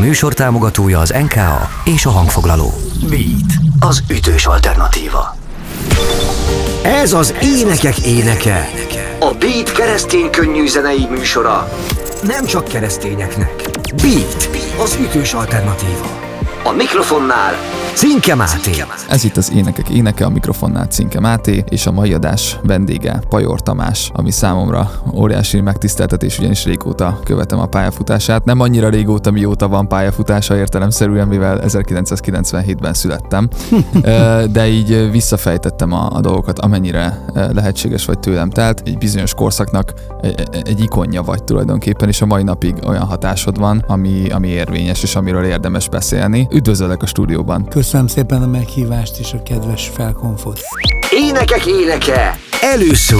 műsor támogatója az NKA és a hangfoglaló. Beat, az ütős alternatíva. Ez az énekek éneke. A Beat keresztény könnyű zenei műsora. Nem csak keresztényeknek. Beat, az ütős alternatíva. A mikrofonnál Cinke Máté. Ez itt az Énekek Éneke, a mikrofonnál Cinke Máté, és a mai adás vendége Pajor Tamás, ami számomra óriási megtiszteltetés, ugyanis régóta követem a pályafutását. Nem annyira régóta, mióta van pályafutása értelemszerűen, mivel 1997-ben születtem, de így visszafejtettem a, a dolgokat, amennyire lehetséges vagy tőlem telt. Egy bizonyos korszaknak egy, egy ikonja vagy tulajdonképpen, és a mai napig olyan hatásod van, ami, ami érvényes, és amiről érdemes beszélni. Üdvözöllek a stúdióban! Köszönöm szépen a meghívást és a kedves felkonfot. Énekek éneke! Előszó!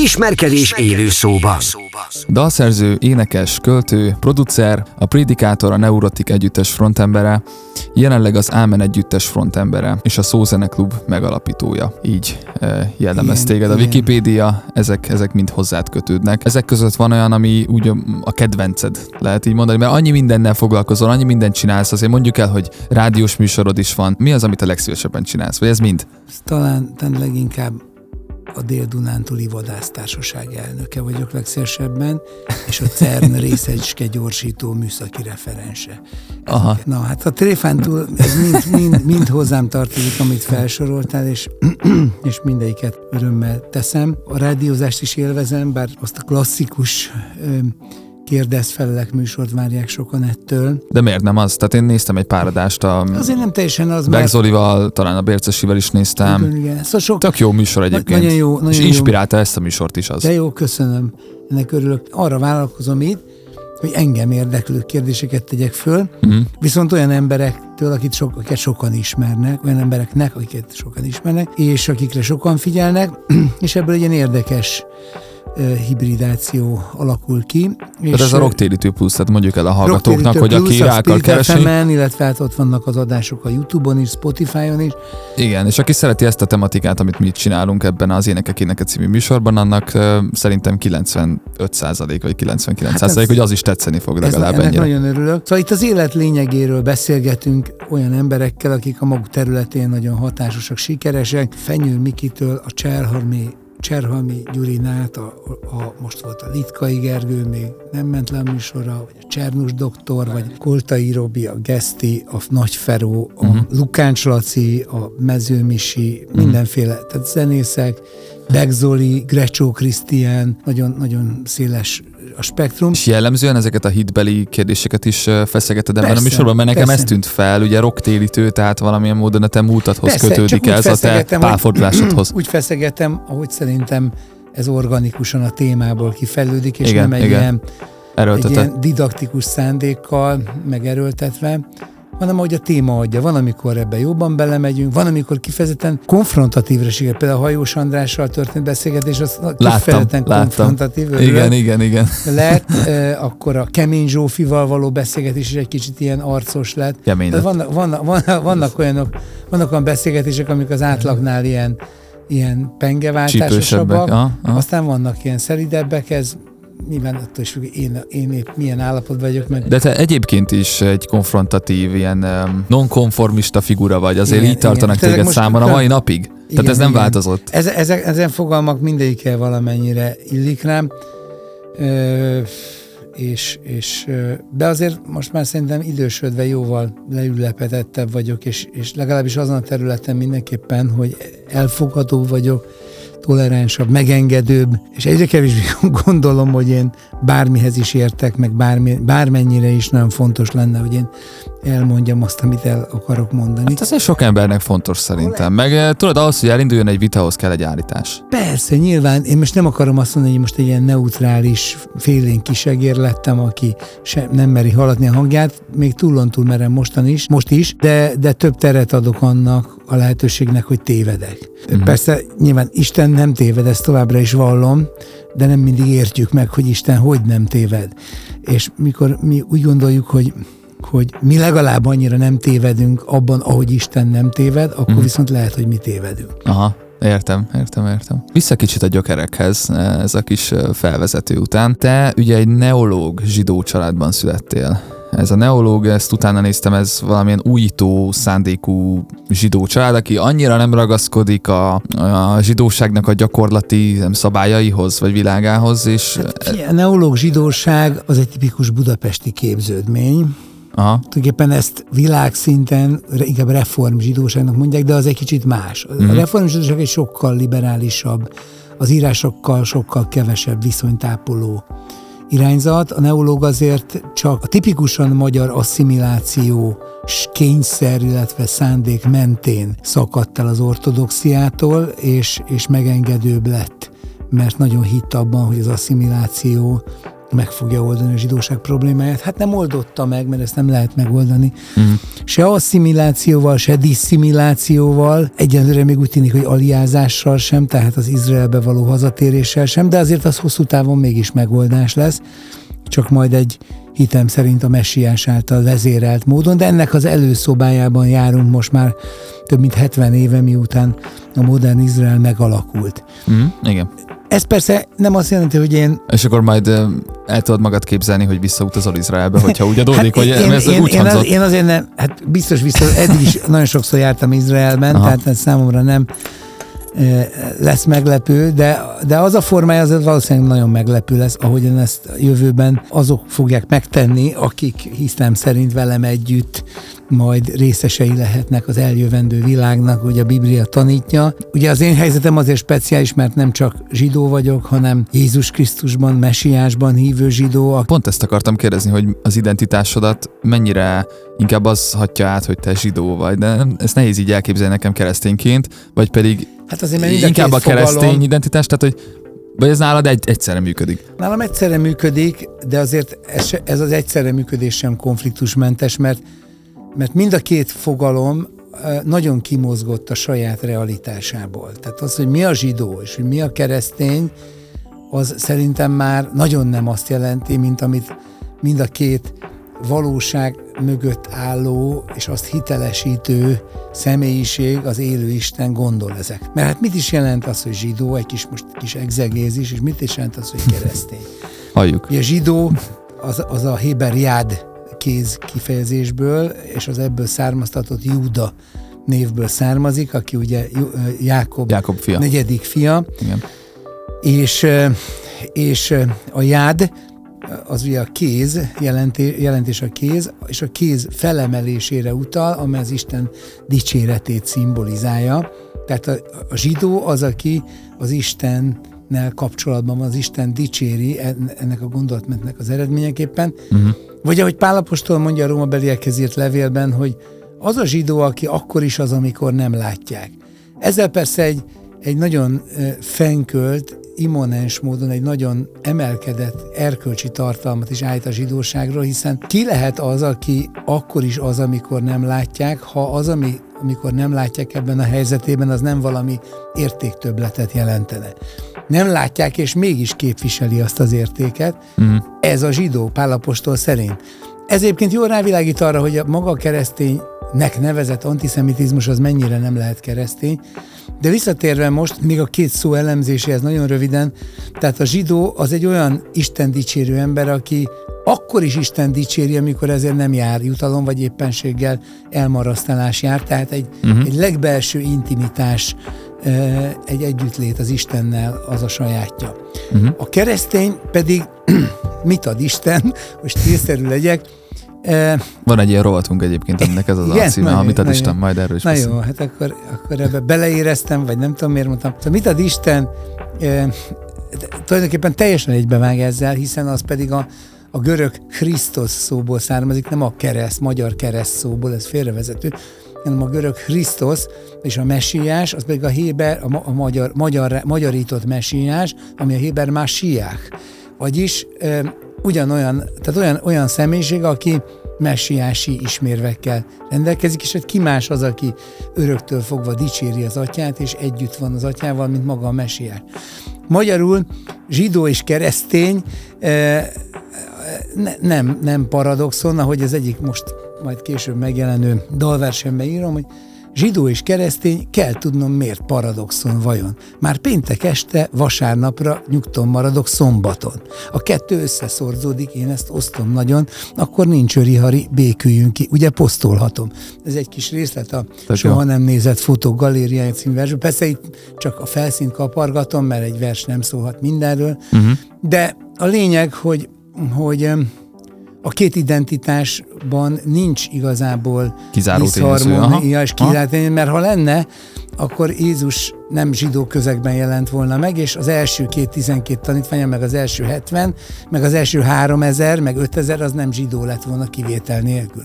Ismerkedés élő szóban. Dalszerző, énekes, költő, producer, a Predikátor a Neurotik együttes frontembere, jelenleg az Ámen együttes frontembere és a Szózene Klub megalapítója. Így e, jellemez téged a Wikipédia, ezek, ezek mind hozzád kötődnek. Ezek között van olyan, ami úgy a kedvenced, lehet így mondani, mert annyi mindennel foglalkozol, annyi mindent csinálsz, azért mondjuk el, hogy rádiós műsorod is van. Mi az, amit a legszívesebben csinálsz? Vagy ez mind? Talán, talán leginkább a Dél-Dunántúli Vadásztársaság elnöke vagyok legszélesebben, és a CERN részecske gyorsító műszaki referense. Aha. Na hát a tréfántúl ez mind, mind, mind hozzám tartozik, amit felsoroltál, és, és mindegyiket örömmel teszem. A rádiózást is élvezem, bár azt a klasszikus kérdez felelek műsort várják sokan ettől. De miért nem az? Tehát én néztem egy páradást a... Azért nem teljesen az, mert... Zolival, talán a Bércesivel is néztem. Igen, igen. Szóval sok... Tök jó műsor egyébként. Nagyon jó. Nagyon és inspirálta jó. ezt a műsort is az. De jó, köszönöm. Ennek örülök. Arra vállalkozom itt, hogy engem érdeklő kérdéseket tegyek föl, uh-huh. viszont olyan emberektől, akit so, akiket sokan ismernek, olyan embereknek, akiket sokan ismernek, és akikre sokan figyelnek, és ebből egy ilyen érdekes hibridáció alakul ki. Tehát ez a rocktérítő plusz, tehát mondjuk el a hallgatóknak, hogy aki rá akar keresni. illetve hát ott vannak az adások a Youtube-on is, Spotify-on is. Igen, és aki szereti ezt a tematikát, amit mi csinálunk ebben az Énekek Éneke című műsorban, annak uh, szerintem 95% vagy 99 hát ez, hogy az is tetszeni fog legalább ennyire. nagyon örülök. Szóval itt az élet lényegéről beszélgetünk olyan emberekkel, akik a maguk területén nagyon hatásosak, sikeresek. Fenyő Mikitől a Cserhalmi Cserhalmi Gyurinát, a, a, most volt a Litkai Gergő, még nem ment le a műsorra, vagy a Csernus doktor, vagy Koltai Robi, a Geszti, a Nagy Feró, a uh-huh. Lukáncs Laci, a Mezőmisi, uh-huh. mindenféle, tehát zenészek, Begzoli, Grecsó Krisztián, nagyon, nagyon széles a spektrum. És jellemzően ezeket a hitbeli kérdéseket is feszegeted ebben a műsorban, mert nekem persze. ez tűnt fel, ugye rocktélítő, tehát valamilyen módon a te múltadhoz persze, kötődik ez a te pálfordulásodhoz. Úgy feszegetem, ahogy szerintem ez organikusan a témából kifejlődik, és igen, nem egy igen. ilyen, egy ilyen didaktikus szándékkal megerőltetve, hanem ahogy a téma adja. Van, amikor ebbe jobban belemegyünk, van, amikor kifejezetten konfrontatívra sikerül. Például a Hajós Andrással történt beszélgetés, az kifejezetten láttam, konfrontatív. Láttam. Igen, igen, igen. Lett, e, akkor a Kemény Zsófival való beszélgetés is egy kicsit ilyen arcos lett. Kemény lett. Vannak, vannak, vannak, vannak, olyanok, vannak olyan beszélgetések, amik az átlagnál ilyen ilyen pengeváltásosabbak, aztán vannak ilyen szeridebbek, ez nyilván attól is függ, én, én épp milyen állapotban vagyok. Meg... De te egyébként is egy konfrontatív, ilyen nonkonformista figura vagy, azért igen, így tartanak igen. téged számon a mai napig? Igen, Tehát ez nem igen. változott? Ez, ezek, ezen fogalmak mindegyikkel valamennyire illik rám. Ö, és, és, de azért most már szerintem idősödve jóval leülepetettebb vagyok, és, és legalábbis azon a területen mindenképpen, hogy elfogadó vagyok, toleránsabb, megengedőbb, és egyre kevésbé gondolom, hogy én bármihez is értek, meg bármi, bármennyire is nagyon fontos lenne, hogy én elmondjam azt, amit el akarok mondani. Hát ez sok embernek fontos szerintem. Meg eh, tudod, ahhoz, hogy elinduljon egy vitahoz kell egy állítás. Persze, nyilván. Én most nem akarom azt mondani, hogy most egy ilyen neutrális, félén kisegér lettem, aki sem nem meri hallatni a hangját. Még túlon túl merem mostan is, most is, de, de több teret adok annak a lehetőségnek, hogy tévedek. Uh-huh. Persze, nyilván Isten nem téved, ezt továbbra is vallom, de nem mindig értjük meg, hogy Isten hogy nem téved. És mikor mi úgy gondoljuk, hogy hogy mi legalább annyira nem tévedünk abban, ahogy Isten nem téved, akkor mm. viszont lehet, hogy mi tévedünk. Aha. Értem, értem, értem. Vissza kicsit a gyökerekhez, ez a kis felvezető után. Te ugye egy neológ zsidó családban születtél. Ez a neológ, ezt utána néztem, ez valamilyen újító szándékú zsidó család, aki annyira nem ragaszkodik a, a zsidóságnak a gyakorlati nem, szabályaihoz, vagy világához, és... Hát, a neológ zsidóság az egy tipikus budapesti képződmény, Aha. Tulajdonképpen ezt világszinten inkább reform zsidóságnak mondják, de az egy kicsit más. A mhm. reform zsidóság egy sokkal liberálisabb, az írásokkal sokkal kevesebb viszonytápoló irányzat. A neológ azért csak a tipikusan magyar asszimiláció kényszer, illetve szándék mentén szakadt el az ortodoxiától, és, és megengedőbb lett, mert nagyon hitt abban, hogy az asszimiláció meg fogja oldani a zsidóság problémáját. Hát nem oldotta meg, mert ezt nem lehet megoldani. Uh-huh. Se asszimilációval, se disszimilációval, egyelőre még úgy tűnik, hogy aliázással sem, tehát az Izraelbe való hazatéréssel sem, de azért az hosszú távon mégis megoldás lesz, csak majd egy hitem szerint a messiás által vezérelt módon, de ennek az előszobájában járunk most már több mint 70 éve, miután a modern Izrael megalakult. Mm, igen. Ez persze nem azt jelenti, hogy én... És akkor majd el tudod magad képzelni, hogy visszautazol Izraelbe, hogyha úgy adódik, hát hogy én, ez én, úgy én, az, én azért nem, hát biztos, biztos, eddig is nagyon sokszor jártam Izraelben, Aha. tehát ez számomra nem lesz meglepő, de, de az a formája azért valószínűleg nagyon meglepő lesz, ahogyan ezt a jövőben azok fogják megtenni, akik hiszem szerint velem együtt majd részesei lehetnek az eljövendő világnak, hogy a Biblia tanítja. Ugye az én helyzetem azért speciális, mert nem csak zsidó vagyok, hanem Jézus Krisztusban, mesiásban hívő zsidó. Pont ezt akartam kérdezni, hogy az identitásodat mennyire inkább az hatja át, hogy te zsidó vagy, de ezt nehéz így elképzelni nekem keresztényként, vagy pedig hát azért, mert inkább a keresztény fogalom, identitás, tehát hogy vagy ez nálad egy, egyszerre működik? Nálam egyszerre működik, de azért ez, ez az egyszerre működés sem konfliktusmentes, mert mert mind a két fogalom nagyon kimozgott a saját realitásából. Tehát az, hogy mi a zsidó és hogy mi a keresztény, az szerintem már nagyon nem azt jelenti, mint amit mind a két valóság mögött álló és azt hitelesítő személyiség, az élő Isten gondol ezek. Mert hát mit is jelent az, hogy zsidó, egy kis, most kis exegézis, és mit is jelent az, hogy keresztény? Halljuk. a zsidó az, az a Héber jád kéz kifejezésből, és az ebből származtatott Júda névből származik, aki ugye Jákob, Jákob fia. negyedik fia. Igen. És, és a jád, az ugye a kéz, jelenti, jelentés a kéz, és a kéz felemelésére utal, amely az Isten dicséretét szimbolizálja. Tehát a, a zsidó az, aki az Isten kapcsolatban van, az Isten dicséri ennek a gondolatmentnek az eredményeképpen. Uh-huh. Vagy ahogy Pálapostól mondja a Róma beliekhez írt levélben, hogy az a zsidó, aki akkor is az, amikor nem látják. Ezzel persze egy, egy nagyon fenkölt, immanens módon egy nagyon emelkedett erkölcsi tartalmat is állít a zsidóságról, hiszen ki lehet az, aki akkor is az, amikor nem látják, ha az, ami, amikor nem látják ebben a helyzetében, az nem valami értéktöbletet jelentene nem látják, és mégis képviseli azt az értéket. Uh-huh. Ez a zsidó Pálapostól szerint. Ez egyébként jól rávilágít arra, hogy a maga kereszténynek nevezett antiszemitizmus az mennyire nem lehet keresztény. De visszatérve most, még a két szó elemzéséhez nagyon röviden, tehát a zsidó az egy olyan Isten dicsérő ember, aki akkor is Isten dicséri, amikor ezért nem jár jutalom, vagy éppenséggel elmarasztalás jár, tehát egy, uh-huh. egy legbelső intimitás egy együttlét az Istennel az a sajátja. Uh-huh. A keresztény pedig mit ad Isten, most térszerű legyek, van egy ilyen rovatunk egyébként, aminek ez az Igen, alcíme, nagyon, mit ad nagyon, Isten, majd erről is Na beszél. jó, hát akkor, akkor ebbe beleéreztem, vagy nem tudom miért mondtam. Szóval mit ad Isten, e, tulajdonképpen teljesen egybevág ezzel, hiszen az pedig a, a görög Krisztus szóból származik, nem a kereszt, magyar kereszt szóból, ez félrevezető, hanem a görög Krisztus és a messiás, az pedig a héber, a, a magyar, magyar, magyarított messiás, ami a héber másiák. Vagyis e, ugyanolyan, tehát olyan, olyan személyiség, aki messiási ismérvekkel rendelkezik, és hát ki más az, aki öröktől fogva dicséri az atyát, és együtt van az atyával, mint maga a messiás. Magyarul zsidó és keresztény e, ne, nem, nem paradoxon, ahogy az egyik most majd később megjelenő dalversenben írom, hogy zsidó és keresztény, kell tudnom miért paradoxon vajon. Már péntek este, vasárnapra nyugton maradok szombaton. A kettő összeszorzódik, én ezt osztom nagyon, akkor nincs örihari, béküljünk ki. Ugye posztolhatom. Ez egy kis részlet a Tök Soha jó. nem nézett fotók galériája című. Persze itt csak a felszínt kapargatom, mert egy vers nem szólhat mindenről, uh-huh. de a lényeg, hogy, hogy a két identitásban nincs igazából Kizáró diszharmónia és kizáró tényező, mert ha lenne, akkor Jézus nem zsidó közegben jelent volna meg, és az első két 12 tanítványa, meg az első 70, meg az első 3000, meg 5000, az nem zsidó lett volna kivétel nélkül.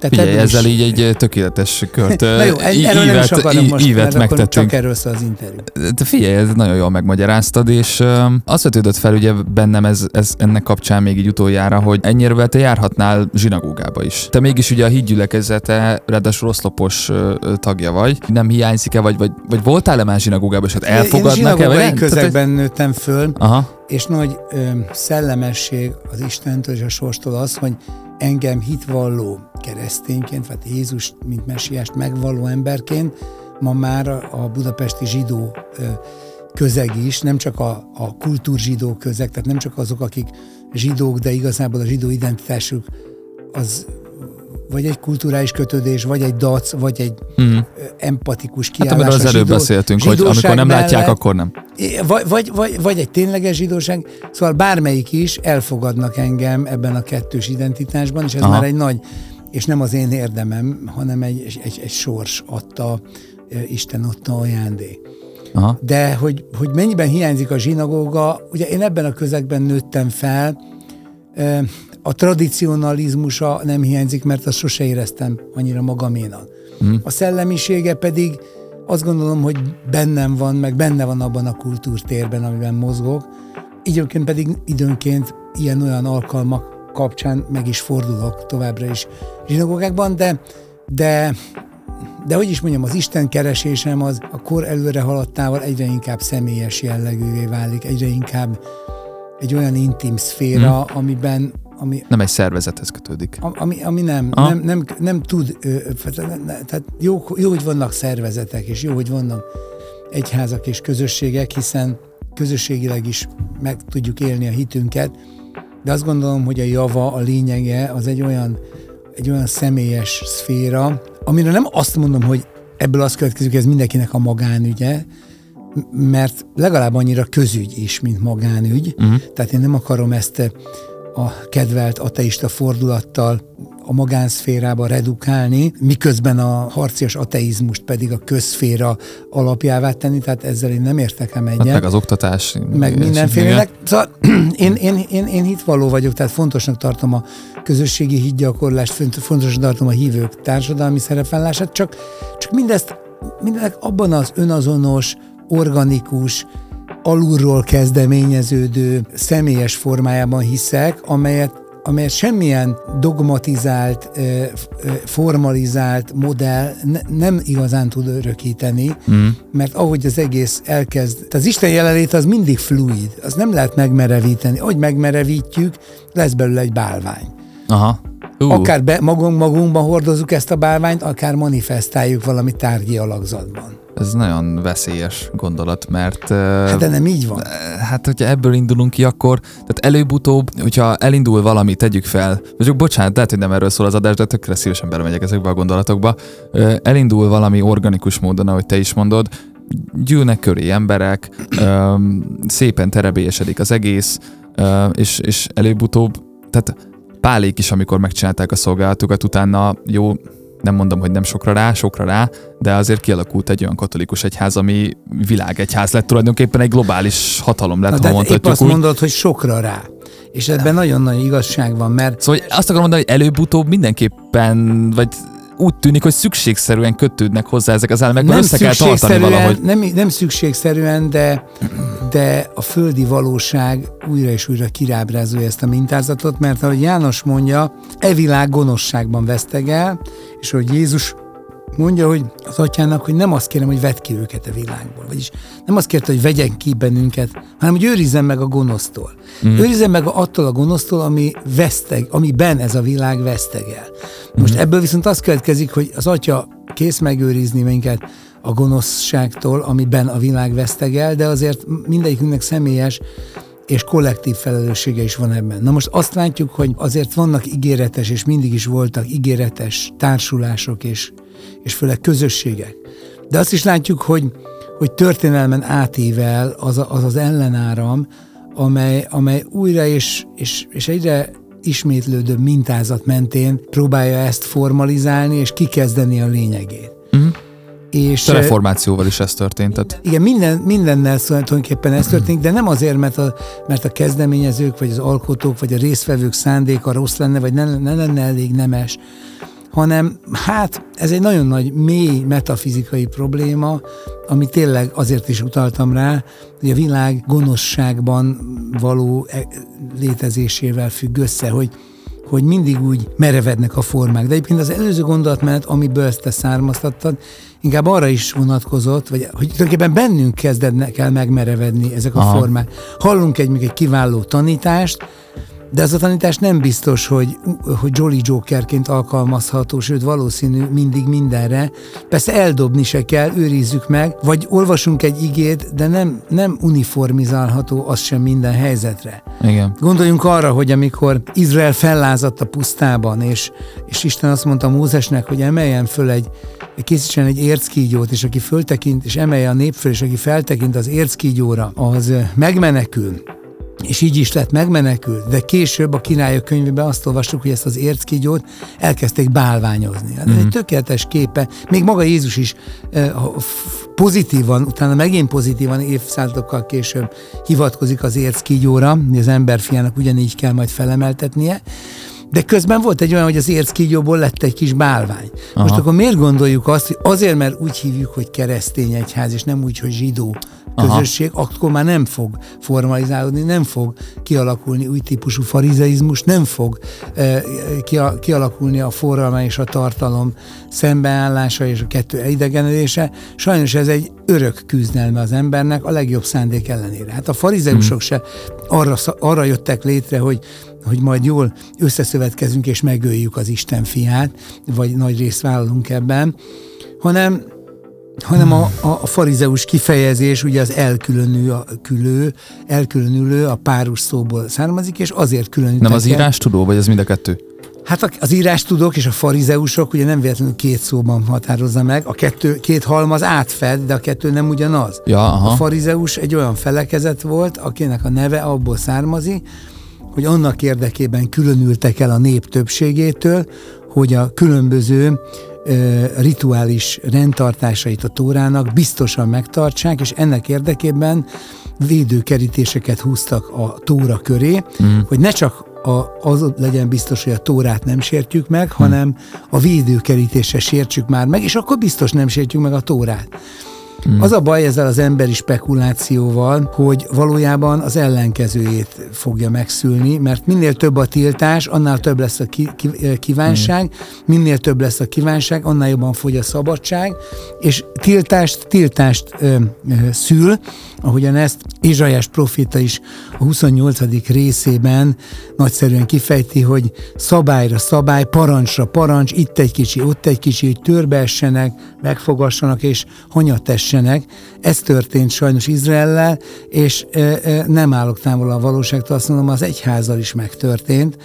Tehát Figyelj, ebből is- ezzel így egy tökéletes kört, Na jó, í- erről nem is ívet, akarom most, ívet mert akkor csak erről szól az interjú. De figyelj, ez nagyon jól megmagyaráztad, és ö, azt vetődött fel ugye bennem ez, ez ennek kapcsán még így utoljára, hogy ennyire te járhatnál zsinagógába is. Te mégis ugye a hídgyülekezete, ráadásul oszlopos tagja vagy. Nem hiányzik-e, vagy, vagy, vagy voltál-e már zsinagógába, és hát Én elfogadnak-e? vagy zsinagógai nem? Tehát, közegben nőttem föl, Aha, és nagy ö, szellemesség az Istentől és a sorstól az, hogy engem hitvalló keresztényként, vagy Jézus, mint messiást megvalló emberként, ma már a a budapesti zsidó ö, közeg is, nem csak a, a kultúrzsidó közeg, tehát nem csak azok, akik zsidók, de igazából a zsidó identitásuk az vagy egy kulturális kötődés, vagy egy dac, vagy egy ö, empatikus hát kiállás. amiről az előbb zsidó- beszéltünk, hogy amikor nem látják, mellett. akkor nem. Vagy, vagy, vagy, vagy egy tényleges zsidóság, szóval bármelyik is elfogadnak engem ebben a kettős identitásban, és ez Aha. már egy nagy, és nem az én érdemem, hanem egy, egy, egy sors adta, Isten adta ajándék. Aha. De hogy, hogy mennyiben hiányzik a zsinagóga, ugye én ebben a közegben nőttem fel, a tradicionalizmusa nem hiányzik, mert azt sose éreztem annyira magaménak. Mhm. A szellemisége pedig azt gondolom, hogy bennem van, meg benne van abban a kultúrtérben, amiben mozgok. Időnként pedig időnként ilyen-olyan alkalmak kapcsán meg is fordulok továbbra is zsinagógákban, de, de de hogy is mondjam, az Isten keresésem az a kor előre haladtával egyre inkább személyes jellegűvé válik, egyre inkább egy olyan intim szféra, hmm. amiben ami, Nem egy szervezethez kötődik. ami, ami nem, Aha. nem, nem, nem tud, tehát- jó, jó, hogy vannak szervezetek, és jó, hogy vannak egyházak és közösségek, hiszen közösségileg is meg tudjuk élni a hitünket, de azt gondolom, hogy a java, a lényege az egy olyan, egy olyan személyes szféra, amire nem azt mondom, hogy ebből az következik, ez mindenkinek a magánügye, mert legalább annyira közügy is, mint magánügy. Uh-huh. Tehát én nem akarom ezt a kedvelt ateista fordulattal a magánszférába redukálni, miközben a harcias ateizmust pedig a közszféra alapjává tenni, tehát ezzel én nem értek el Hát egyet meg az oktatás. meg mindenfélenek. Szóval én, én, én, én hitvalló vagyok, tehát fontosnak tartom a közösségi hitgyakorlást, font- fontosnak tartom a hívők társadalmi szerepvállását, csak, csak mindezt, mindenek abban az önazonos, organikus, alulról kezdeményeződő, személyes formájában hiszek, amelyet amelyet semmilyen dogmatizált, formalizált modell ne, nem igazán tud örökíteni, mm. mert ahogy az egész elkezd, tehát az Isten jelenlét az mindig fluid, az nem lehet megmerevíteni. Ahogy megmerevítjük, lesz belőle egy bálvány. Aha. Ú, Akár be, magunk magunkban hordozunk ezt a bálványt, akár manifestáljuk valami tárgyi alakzatban. Ez nagyon veszélyes gondolat, mert Hát de nem így van. hát hogyha ebből indulunk ki, akkor tehát előbb-utóbb, hogyha elindul valami, tegyük fel, csak bocsánat, lehet, hogy nem erről szól az adás, de tökre szívesen belemegyek ezekbe a gondolatokba. Elindul valami organikus módon, ahogy te is mondod, gyűlnek köré emberek, szépen terebélyesedik az egész, és, és előbb-utóbb, tehát Pálék is, amikor megcsinálták a szolgálatukat, utána jó, nem mondom, hogy nem sokra rá, sokra rá, de azért kialakult egy olyan katolikus egyház, ami világegyház lett, tulajdonképpen egy globális hatalom lett, Na, ha épp mondhatjuk azt úgy. mondod, hogy sokra rá. És ebben nagyon nagy igazság van, mert Szóval azt akarom mondani, hogy előbb-utóbb mindenképpen, vagy úgy tűnik, hogy szükségszerűen kötődnek hozzá ezek az elemek, mert össze kell tartani valahogy. nem, nem szükségszerűen, de, de a földi valóság újra és újra kirábrázolja ezt a mintázatot, mert ahogy János mondja, e világ gonoszságban vesztegel, és hogy Jézus mondja, hogy az atyának, hogy nem azt kérem, hogy vedd ki őket a világból. Vagyis nem azt kérte, hogy vegyen ki bennünket, hanem hogy őrizzen meg a gonosztól. Mm. Őrizzen meg attól a gonosztól, ami veszteg, amiben ez a világ vesztegel. Most mm. ebből viszont az következik, hogy az atya kész megőrizni minket a gonoszságtól, amiben a világ vesztegel, de azért mindegyikünknek személyes és kollektív felelőssége is van ebben. Na most azt látjuk, hogy azért vannak ígéretes, és mindig is voltak ígéretes társulások és, és főleg közösségek. De azt is látjuk, hogy, hogy történelmen átível az az, az ellenáram, amely, amely újra és, és, és egyre ismétlődő mintázat mentén próbálja ezt formalizálni és kikezdeni a lényegét. Uh-huh. És, a reformációval is ez történt. Tehát. Igen, minden, mindennel szóval tulajdonképpen ez történik, de nem azért, mert a, mert a kezdeményezők, vagy az alkotók, vagy a résztvevők szándéka rossz lenne, vagy ne, ne lenne elég nemes, hanem hát ez egy nagyon nagy, mély metafizikai probléma, ami tényleg azért is utaltam rá, hogy a világ gonoszságban való e, létezésével függ össze, hogy hogy mindig úgy merevednek a formák. De egyébként az előző gondolatmenet, amiből ezt te származtattad, inkább arra is vonatkozott, vagy hogy tulajdonképpen bennünk kezdednek el megmerevedni ezek a Aha. formák. Hallunk egy, egy kiváló tanítást, de ez a tanítás nem biztos, hogy, hogy Jolly Jokerként alkalmazható, sőt valószínű mindig mindenre. Persze eldobni se kell, őrizzük meg, vagy olvasunk egy igét, de nem, nem uniformizálható az sem minden helyzetre. Igen. Gondoljunk arra, hogy amikor Izrael fellázadt a pusztában, és, és Isten azt mondta Mózesnek, hogy emeljen föl egy, készítsen egy érckígyót, és aki föltekint, és emelje a nép föl, és aki feltekint az érckígyóra, az megmenekül és így is lett megmenekült, de később a királyok könyvében azt olvastuk, hogy ezt az érckígyót elkezdték bálványozni. Ez mm. egy mhm. tökéletes képe. Még maga Jézus is eh, pozitívan, utána megint pozitívan évszázadokkal később hivatkozik az érckígyóra, hogy az emberfiának ugyanígy kell majd felemeltetnie. De közben volt egy olyan, hogy az érckígyóból lett egy kis bálvány. Aha. Most akkor miért gondoljuk azt, hogy azért, mert úgy hívjuk, hogy keresztény egyház, és nem úgy, hogy zsidó közösség, Aha. akkor már nem fog formalizálódni, nem fog kialakulni új típusú farizeizmus, nem fog e, kialakulni a forralma és a tartalom szembeállása és a kettő idegenedése. Sajnos ez egy örök küzdelme az embernek a legjobb szándék ellenére. Hát a farizeusok hmm. se arra, arra jöttek létre, hogy hogy majd jól összeszövetkezünk és megöljük az Isten fiát, vagy nagy részt vállalunk ebben, hanem hanem a, a, farizeus kifejezés ugye az elkülönül, a külő, elkülönülő a párus szóból származik, és azért különül. Nem az írás tudó, vagy az mind a kettő? Hát az írás tudók és a farizeusok ugye nem véletlenül két szóban határozza meg, a kettő, két halmaz átfed, de a kettő nem ugyanaz. Ja, aha. A farizeus egy olyan felekezet volt, akinek a neve abból származik, hogy annak érdekében különültek el a nép többségétől, hogy a különböző rituális rendtartásait a Tórának biztosan megtartsák, és ennek érdekében védőkerítéseket húztak a Tóra köré, mm. hogy ne csak a, az legyen biztos, hogy a Tórát nem sértjük meg, hanem a védőkerítése sértsük már meg, és akkor biztos nem sértjük meg a Tórát. Mm. Az a baj ezzel az emberi spekulációval, hogy valójában az ellenkezőjét fogja megszülni, mert minél több a tiltás, annál több lesz a ki, ki, eh, kívánság, mm. minél több lesz a kívánság, annál jobban fogy a szabadság, és tiltást, tiltást ö, ö, szül, ahogyan ezt Izsajás profita is a 28. részében nagyszerűen kifejti, hogy szabályra szabály, parancsra parancs, itt egy kicsi, ott egy kicsi, hogy törbeessenek, megfogassanak és hanyatessenek. Ez történt sajnos Izraellel, és nem állok távol a valóságtól, azt mondom, az egyházal is megtörtént,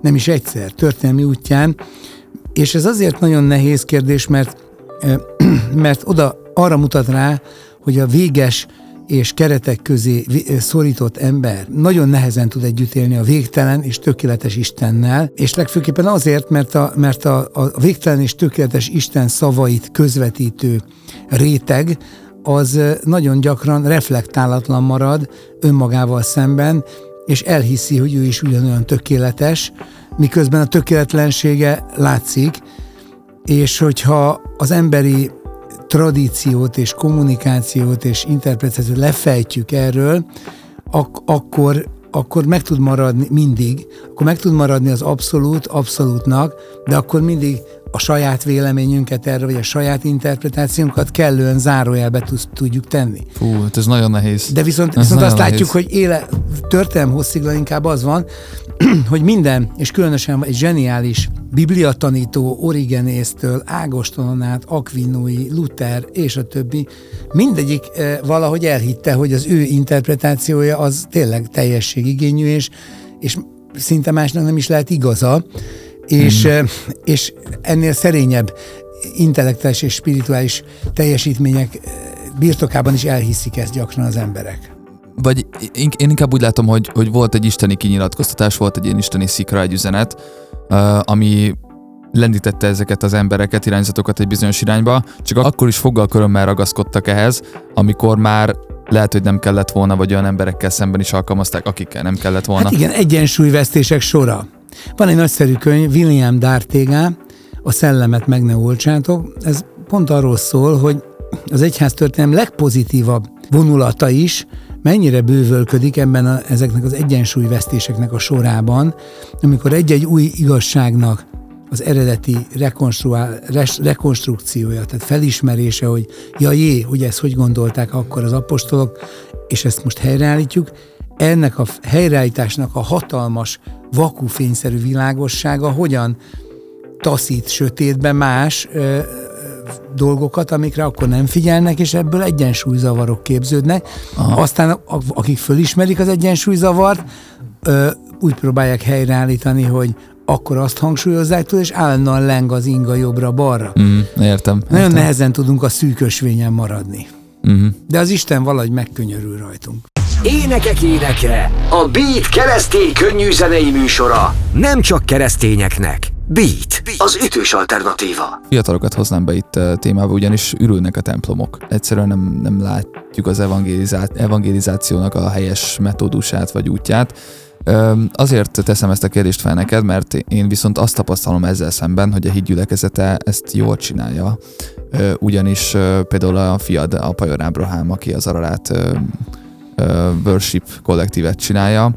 nem is egyszer, történelmi útján, és ez azért nagyon nehéz kérdés, mert, mert oda arra mutat rá, hogy a véges és keretek közé szorított ember nagyon nehezen tud együtt élni a végtelen és tökéletes Istennel, és legfőképpen azért, mert a, mert a, a végtelen és tökéletes Isten szavait közvetítő réteg, az nagyon gyakran reflektálatlan marad önmagával szemben, és elhiszi, hogy ő is ugyanolyan tökéletes, miközben a tökéletlensége látszik, és hogyha az emberi tradíciót és kommunikációt és interpretációt lefejtjük erről, ak- akkor, akkor meg tud maradni mindig, akkor meg tud maradni az abszolút abszolútnak, de akkor mindig a saját véleményünket erre, vagy a saját interpretációnkat kellően zárójelbe tudjuk tenni. Fú, hát ez nagyon nehéz. De viszont, ez viszont azt nehéz. látjuk, hogy éle, történelem hossziglan inkább az van, hogy minden, és különösen egy zseniális bibliatanító Origenésztől, Ágostonon át, Aquinói, Luther és a többi, mindegyik eh, valahogy elhitte, hogy az ő interpretációja az tényleg teljességigényű, és, és szinte másnak nem is lehet igaza, és, mm. és ennél szerényebb intellektuális és spirituális teljesítmények birtokában is elhiszik ezt gyakran az emberek. Vagy én, én inkább úgy látom, hogy, hogy volt egy isteni kinyilatkoztatás, volt egy ilyen isteni szikra, egy üzenet, ami lendítette ezeket az embereket, irányzatokat egy bizonyos irányba, csak akkor is foggal körömmel ragaszkodtak ehhez, amikor már lehet, hogy nem kellett volna, vagy olyan emberekkel szemben is alkalmazták, akikkel nem kellett volna. Hát igen, egyensúlyvesztések sora. Van egy nagyszerű könyv, William Dartégá, a szellemet meg ne olcsátok. Ez pont arról szól, hogy az egyház történelem legpozitívabb vonulata is mennyire bővölködik ebben a, ezeknek az egyensúlyvesztéseknek a sorában, amikor egy-egy új igazságnak az eredeti rekonstrukciója, tehát felismerése, hogy ja jé, hogy ezt hogy gondolták akkor az apostolok, és ezt most helyreállítjuk, ennek a helyreállításnak a hatalmas, vakufényszerű világossága hogyan taszít sötétbe más ö, dolgokat, amikre akkor nem figyelnek, és ebből egyensúlyzavarok képződnek. Aha. Aztán akik fölismerik az egyensúlyzavart, ö, úgy próbálják helyreállítani, hogy akkor azt hangsúlyozzák túl, és állandóan leng az inga jobbra-balra. Mm, értem, értem. Nagyon nehezen tudunk a szűkösvényen maradni. Mm. De az Isten valahogy megkönyörül rajtunk. Énekek éneke, a Beat keresztény könnyű zenei műsora. Nem csak keresztényeknek. Beat, az ütős alternatíva. Fiatalokat hoznám be itt uh, témába, ugyanis ürülnek a templomok. Egyszerűen nem, nem látjuk az evangelizá- evangelizációnak a helyes metódusát vagy útját. Azért teszem ezt a kérdést fel neked, mert én viszont azt tapasztalom ezzel szemben, hogy a hídgyülekezete ezt jól csinálja. Ugyanis például a fiad, a Pajor Ábrahám, aki az Ararát worship kollektívet csinálja.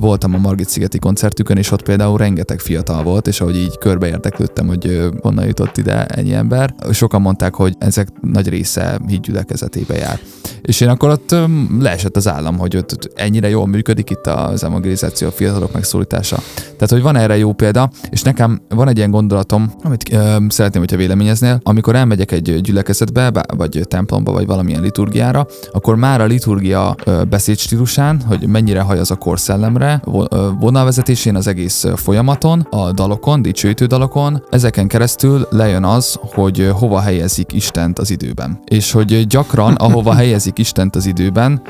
Voltam a Margit szigeti koncertükön, és ott például rengeteg fiatal volt, és ahogy így körbe érdeklődtem, hogy honnan jutott ide ennyi ember, sokan mondták, hogy ezek nagy része hídgyülekezetébe jár. És én akkor ott leesett az állam, hogy ott ennyire jól működik itt az evangelizáció, a fiatalok megszólítása. Tehát, hogy van erre jó példa, és nekem van egy ilyen gondolatom, amit ö, szeretném, hogyha véleményeznél, amikor elmegyek egy gyülekezetbe, vagy templomba, vagy valamilyen liturgiára, akkor már a liturgia beszédstílusán, hogy mennyire haj az a korszellemre, vonalvezetésén az egész folyamaton, a dalokon, dicsőítő dalokon, ezeken keresztül lejön az, hogy hova helyezik Istent az időben. És hogy gyakran, ahova helyezik Istent az időben,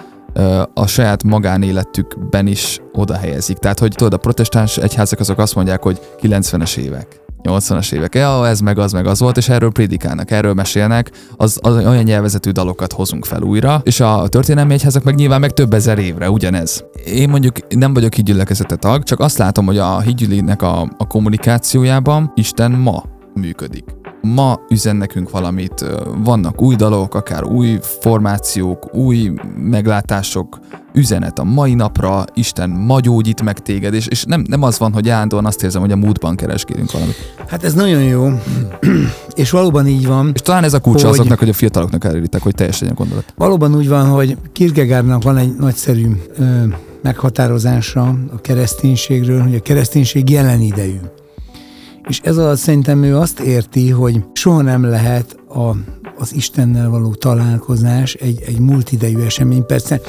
a saját magánéletükben is oda helyezik. Tehát, hogy tudod, a protestáns egyházak azok azt mondják, hogy 90-es évek. 80-as évek, ja, ez meg az meg az volt, és erről prédikálnak, erről mesélnek, az, az olyan nyelvezetű dalokat hozunk fel újra, és a történelmi egyházak meg nyilván meg több ezer évre ugyanez. Én mondjuk nem vagyok hídgyülekezete tag, csak azt látom, hogy a hídgyülinek a, a kommunikációjában Isten ma működik. Ma üzen nekünk valamit, vannak új dalok, akár új formációk, új meglátások, üzenet a mai napra, Isten ma gyógyít meg téged, és, és nem, nem az van, hogy állandóan azt érzem, hogy a múltban keresgélünk valamit. Hát ez nagyon jó, és valóban így van. És talán ez a kulcsa hogy... azoknak, hogy a fiataloknak eléritek, hogy teljesen gondolat. Valóban úgy van, hogy Kierkegaardnak van egy nagyszerű ö, meghatározása a kereszténységről, hogy a kereszténység jelen idejű. És ez alatt szerintem ő azt érti, hogy soha nem lehet a, az Istennel való találkozás egy, egy multidejű esemény. Persze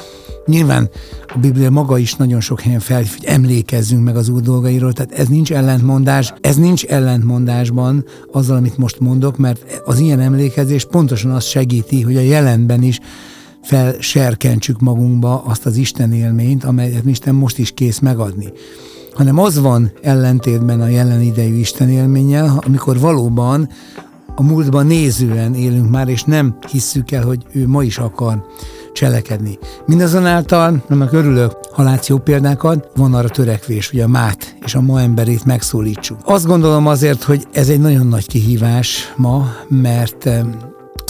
nyilván a Biblia maga is nagyon sok helyen fel, hogy emlékezzünk meg az úr dolgairól, tehát ez nincs ellentmondás, ez nincs ellentmondásban azzal, amit most mondok, mert az ilyen emlékezés pontosan azt segíti, hogy a jelenben is felserkentsük magunkba azt az Isten élményt, amelyet Isten most is kész megadni hanem az van ellentétben a jelen idejű Isten élménnyel, amikor valóban a múltban nézően élünk már, és nem hisszük el, hogy ő ma is akar cselekedni. Mindazonáltal, annak örülök, ha látsz jó példákat, van arra törekvés, hogy a mát és a ma emberét megszólítsuk. Azt gondolom azért, hogy ez egy nagyon nagy kihívás ma, mert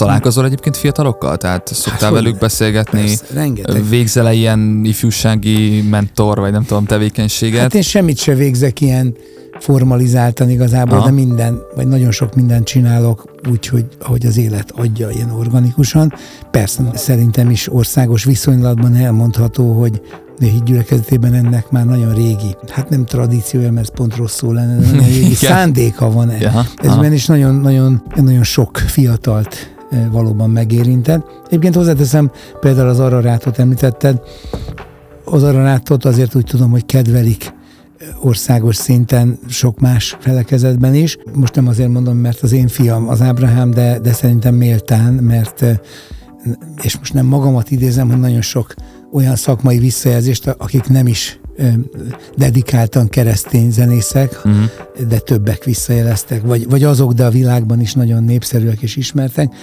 Találkozol egyébként fiatalokkal? Tehát szoktál hát, velük beszélgetni? Persze, Végzel-e ilyen ifjúsági mentor, vagy nem tudom, tevékenységet? Hát én semmit se végzek ilyen formalizáltan igazából, Aha. de minden, vagy nagyon sok mindent csinálok úgy, hogy ahogy az élet adja ilyen organikusan. Persze szerintem is országos viszonylatban elmondható, hogy de hídgyülekezetében ennek már nagyon régi, hát nem tradíciója, mert ez pont rosszul lenne, de nagyon régi szándéka van ja, ezben is nagyon, nagyon, nagyon sok fiatalt valóban megérintett. Egyébként hozzáteszem, például az ararátot említetted, az ararátot azért úgy tudom, hogy kedvelik országos szinten sok más felekezetben is. Most nem azért mondom, mert az én fiam az Ábrahám, de, de szerintem méltán, mert és most nem magamat idézem, hogy nagyon sok olyan szakmai visszajelzést, akik nem is dedikáltan keresztény zenészek, uh-huh. de többek visszajeleztek, vagy, vagy azok, de a világban is nagyon népszerűek és ismertek,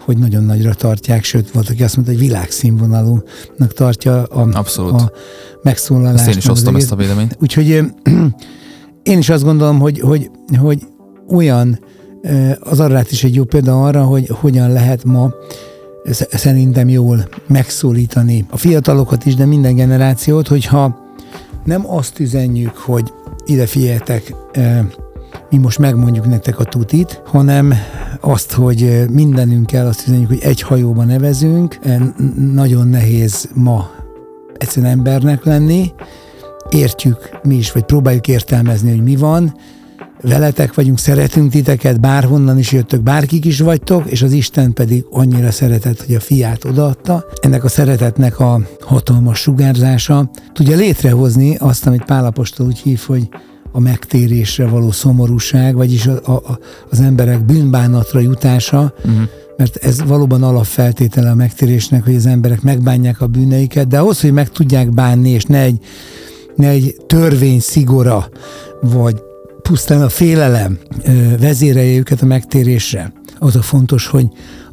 hogy nagyon nagyra tartják, sőt, volt, aki azt mondta, hogy világszínvonalúnak tartja a, Abszolút. a megszólalást. Ezt én is osztom ezt a véleményt. Úgyhogy én is azt gondolom, hogy, hogy, hogy olyan, az arrát is egy jó példa arra, hogy hogyan lehet ma szerintem jól megszólítani a fiatalokat is, de minden generációt, hogyha nem azt üzenjük, hogy ide figyeljetek, mi most megmondjuk nektek a tutit, hanem azt, hogy mindenünkkel azt üzenjük, hogy egy hajóban nevezünk, nagyon nehéz ma egyszerűen embernek lenni, értjük mi is, vagy próbáljuk értelmezni, hogy mi van, veletek vagyunk, szeretünk titeket, bárhonnan is jöttök, bárkik is vagytok, és az Isten pedig annyira szeretett, hogy a fiát odaadta. Ennek a szeretetnek a hatalmas sugárzása tudja létrehozni azt, amit Pálapostól úgy hív, hogy a megtérésre való szomorúság, vagyis a, a, az emberek bűnbánatra jutása, uh-huh. mert ez valóban alapfeltétele a megtérésnek, hogy az emberek megbánják a bűneiket, de ahhoz, hogy meg tudják bánni, és ne egy, ne egy törvény szigora, vagy pusztán a félelem vezérelje őket a megtérésre. Az a fontos, hogy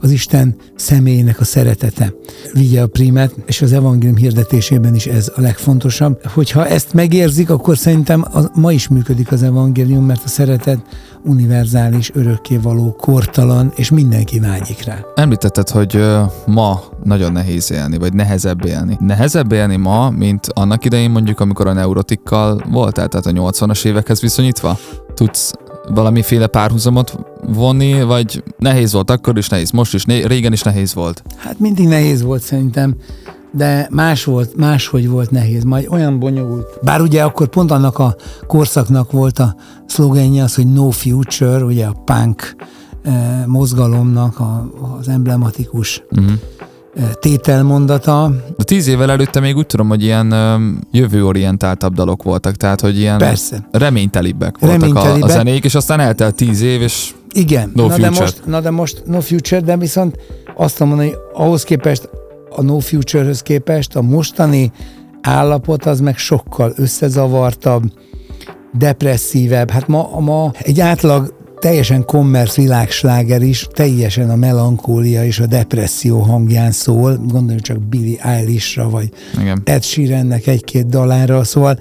az Isten személyének a szeretete vigye a primet, és az evangélium hirdetésében is ez a legfontosabb. Hogyha ezt megérzik, akkor szerintem a, ma is működik az evangélium, mert a szeretet univerzális, örökkévaló, kortalan, és mindenki vágyik rá. Említetted, hogy ma nagyon nehéz élni, vagy nehezebb élni. Nehezebb élni ma, mint annak idején mondjuk, amikor a neurotikkal voltál, tehát a 80-as évekhez viszonyítva? Tudsz valamiféle párhuzamot vonni, vagy nehéz volt akkor is, nehéz most is, né- régen is nehéz volt? Hát mindig nehéz volt szerintem, de más volt, máshogy volt nehéz, majd olyan bonyolult. Bár ugye akkor pont annak a korszaknak volt a szlogenje az, hogy no future, ugye a punk eh, mozgalomnak a, az emblematikus uh-huh tételmondata. De tíz évvel előtte még úgy tudom, hogy ilyen jövőorientáltabb dalok voltak, tehát hogy ilyen Persze. reménytelibbek voltak reménytelibbek. A, a zenék, és aztán eltelt tíz év, és Igen, no na, future. de most, na de most no future, de viszont azt mondani, hogy ahhoz képest, a no future-höz képest a mostani állapot az meg sokkal összezavartabb, depresszívebb. Hát ma, ma egy átlag teljesen kommersz világsláger is, teljesen a melankólia és a depresszió hangján szól, gondolj csak Billy Eilishra, vagy Igen. Ed Sheerannek egy-két dalára, szóval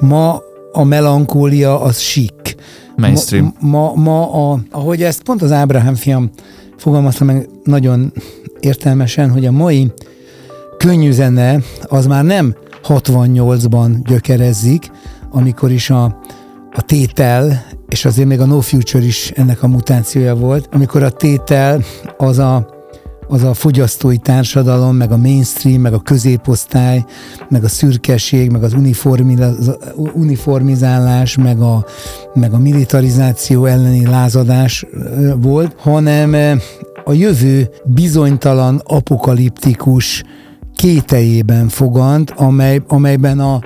ma a melankólia az sik. Mainstream. Ma, ma, ma a, ahogy ezt pont az Ábrahám fiam fogalmazta meg nagyon értelmesen, hogy a mai könnyű zene az már nem 68-ban gyökerezzik, amikor is a, a tétel és azért még a No Future is ennek a mutációja volt, amikor a tétel az a az a fogyasztói társadalom, meg a mainstream, meg a középosztály, meg a szürkeség, meg az uniformizálás, meg a, meg a militarizáció elleni lázadás volt, hanem a jövő bizonytalan, apokaliptikus kételjében fogant, amely, amelyben a,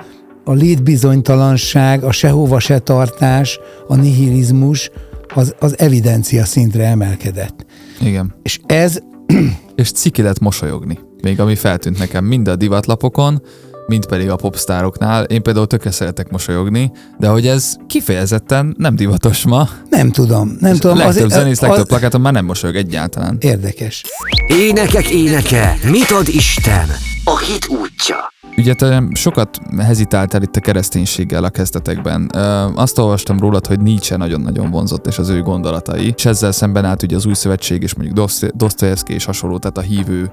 a létbizonytalanság, a sehova se tartás, a nihilizmus az, az evidencia szintre emelkedett. Igen. És ez... És ciki lett mosolyogni. Még ami feltűnt nekem mind a divatlapokon, mint pedig a popstároknál. Én például tökre szeretek mosolyogni, de hogy ez kifejezetten nem divatos ma. Nem tudom, nem És tudom. Legtöbb az, zenész, legtöbb az... plakáton már nem mosolyog egyáltalán. Érdekes. Énekek éneke, mit ad Isten? A hit útja. Ugye te sokat hezitáltál itt a kereszténységgel a kezdetekben. Azt olvastam rólad, hogy Nietzsche nagyon-nagyon vonzott, és az ő gondolatai, és ezzel szemben állt ugye az új szövetség, és mondjuk Dostoyevsky és hasonló, tehát a hívő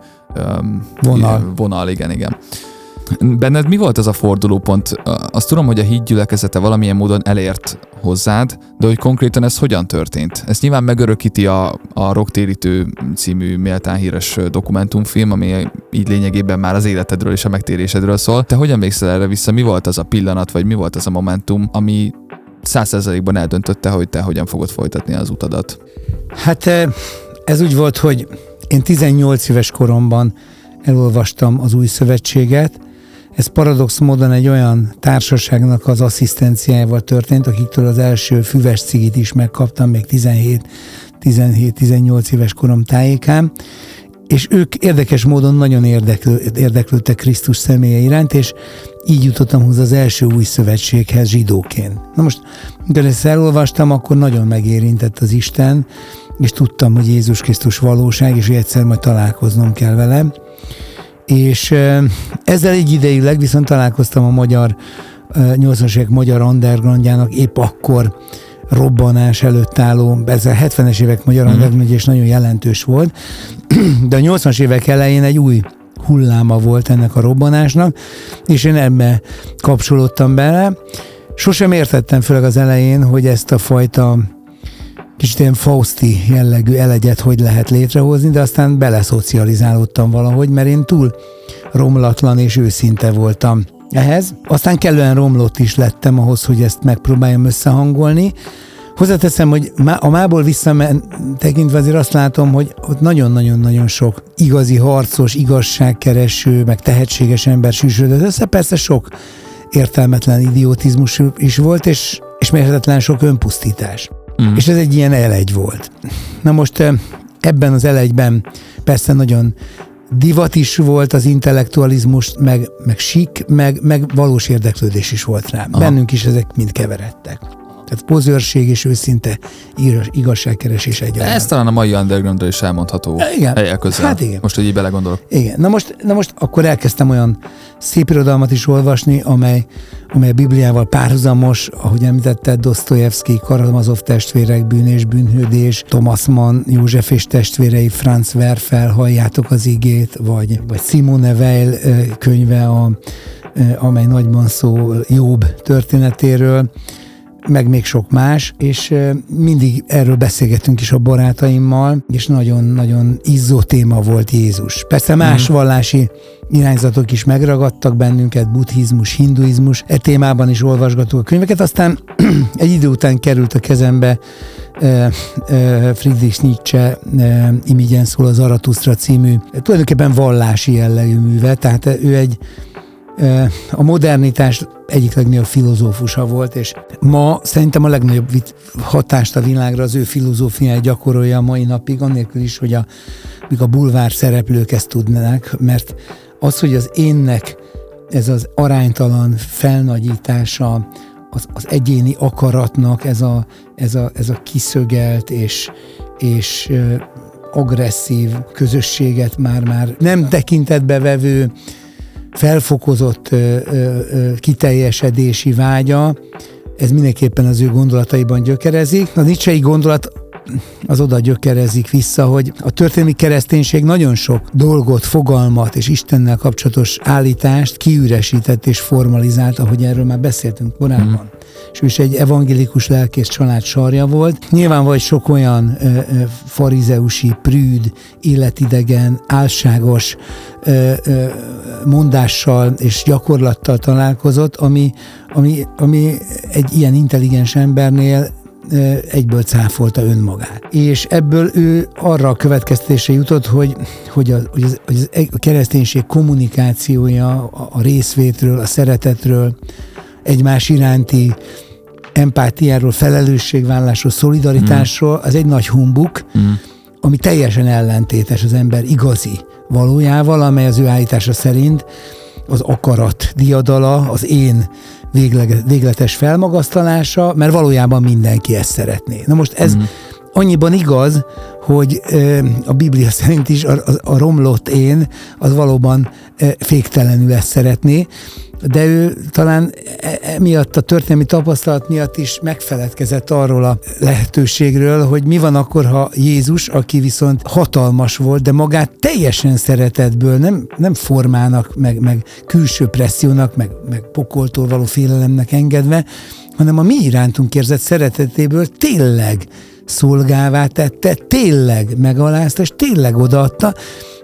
vonal. vonal, igen, igen. Benned mi volt az a fordulópont? Azt tudom, hogy a híd gyülekezete valamilyen módon elért hozzád, de hogy konkrétan ez hogyan történt? Ez nyilván megörökíti a, a Rocktérítő című méltán híres dokumentumfilm, ami így lényegében már az életedről és a megtérésedről szól. Te hogyan emlékszel erre vissza? Mi volt az a pillanat, vagy mi volt az a momentum, ami százszerzalékban eldöntötte, hogy te hogyan fogod folytatni az utadat? Hát ez úgy volt, hogy én 18 éves koromban elolvastam az új szövetséget, ez paradox módon egy olyan társaságnak az asszisztenciájával történt, akiktől az első füves cigit is megkaptam még 17-18 éves korom tájékán, és ők érdekes módon nagyon érdeklő, érdeklődtek Krisztus személye iránt, és így jutottam hozzá az első új szövetséghez zsidóként. Na most, amikor ezt elolvastam, akkor nagyon megérintett az Isten, és tudtam, hogy Jézus Krisztus valóság, és hogy egyszer majd találkoznom kell vele. És ezzel egy ideig viszont találkoztam a magyar 80-as évek magyar undergroundjának épp akkor robbanás előtt álló, ez a 70-es évek magyar mm. underground és nagyon jelentős volt, de a 80-as évek elején egy új hulláma volt ennek a robbanásnak, és én ebbe kapcsolódtam bele. Sosem értettem, főleg az elején, hogy ezt a fajta kicsit ilyen Fausti jellegű elegyet hogy lehet létrehozni, de aztán beleszocializálódtam valahogy, mert én túl romlatlan és őszinte voltam ehhez. Aztán kellően romlott is lettem ahhoz, hogy ezt megpróbáljam összehangolni. Hozzáteszem, hogy a mából visszatekintve azért azt látom, hogy ott nagyon-nagyon-nagyon sok igazi harcos, igazságkereső, meg tehetséges ember sűsödött össze. Persze sok értelmetlen idiotizmus is volt, és, és mérhetetlen sok önpusztítás. Mm. És ez egy ilyen elegy volt. Na most ebben az elegyben persze nagyon divat is volt az intellektualizmus, meg, meg sik, meg, meg valós érdeklődés is volt rá. Aha. Bennünk is ezek mind keveredtek. Tehát pozőrség és őszinte igazságkeresés egyaránt. Ez talán a mai undergroundra is elmondható igen. helyek közel. Hát igen. Most, hogy így belegondolok. Igen. Na most, na most akkor elkezdtem olyan szép irodalmat is olvasni, amely, amely a Bibliával párhuzamos, ahogy említette, Dostoyevsky, Karamazov testvérek, Bűn és bűnhődés, Thomas Mann, József és testvérei, Franz Werfel, Halljátok az igét, vagy, vagy Simone Weil könyve, a, amely nagyban szól Jobb történetéről meg még sok más, és mindig erről beszélgetünk is a barátaimmal, és nagyon-nagyon izzó téma volt Jézus. Persze más mm. vallási irányzatok is megragadtak bennünket, buddhizmus, hinduizmus, e témában is olvasgatunk a könyveket, aztán egy idő után került a kezembe Friedrich Nietzsche Imigyen szól az Aratusztra című, tulajdonképpen vallási jellegű műve, tehát ő egy a modernitás egyik legnagyobb filozófusa volt, és ma szerintem a legnagyobb hatást a világra az ő filozófiája gyakorolja a mai napig, annélkül is, hogy a, még a bulvár szereplők ezt tudnák, mert az, hogy az énnek ez az aránytalan felnagyítása, az, az egyéni akaratnak ez a, ez a, ez a kiszögelt és, és agresszív közösséget már-már nem tekintetbe vevő felfokozott ö, kiteljesedési vágya, ez mindenképpen az ő gondolataiban gyökerezik. A nicsei gondolat az oda gyökerezik vissza, hogy a történelmi kereszténység nagyon sok dolgot, fogalmat és Istennel kapcsolatos állítást kiüresített és formalizált, ahogy erről már beszéltünk korábban. Mm. És ő is egy evangélikus lelkész család sarja volt. Nyilván vagy sok olyan ö, ö, farizeusi, prűd, életidegen, álságos ö, ö, mondással és gyakorlattal találkozott, ami, ami, ami egy ilyen intelligens embernél egyből cáfolta önmagát. És ebből ő arra a következtetése jutott, hogy, hogy, a, hogy, az, hogy a kereszténység kommunikációja a, a részvétről, a szeretetről, egymás iránti empátiáról, felelősségvállásról, szolidaritásról, az egy nagy humbuk, mm. ami teljesen ellentétes az ember igazi valójával, amely az ő állítása szerint az akarat diadala, az én végleges, végletes felmagasztalása, mert valójában mindenki ezt szeretné. Na most ez, mm. Annyiban igaz, hogy a Biblia szerint is a, a, romlott én az valóban féktelenül ezt szeretné, de ő talán e, emiatt a történelmi tapasztalat miatt is megfeledkezett arról a lehetőségről, hogy mi van akkor, ha Jézus, aki viszont hatalmas volt, de magát teljesen szeretetből, nem, nem formának, meg, meg külső pressziónak, meg, meg pokoltól való félelemnek engedve, hanem a mi irántunk érzett szeretetéből tényleg szolgává tette, tényleg megalázta, és tényleg odaadta,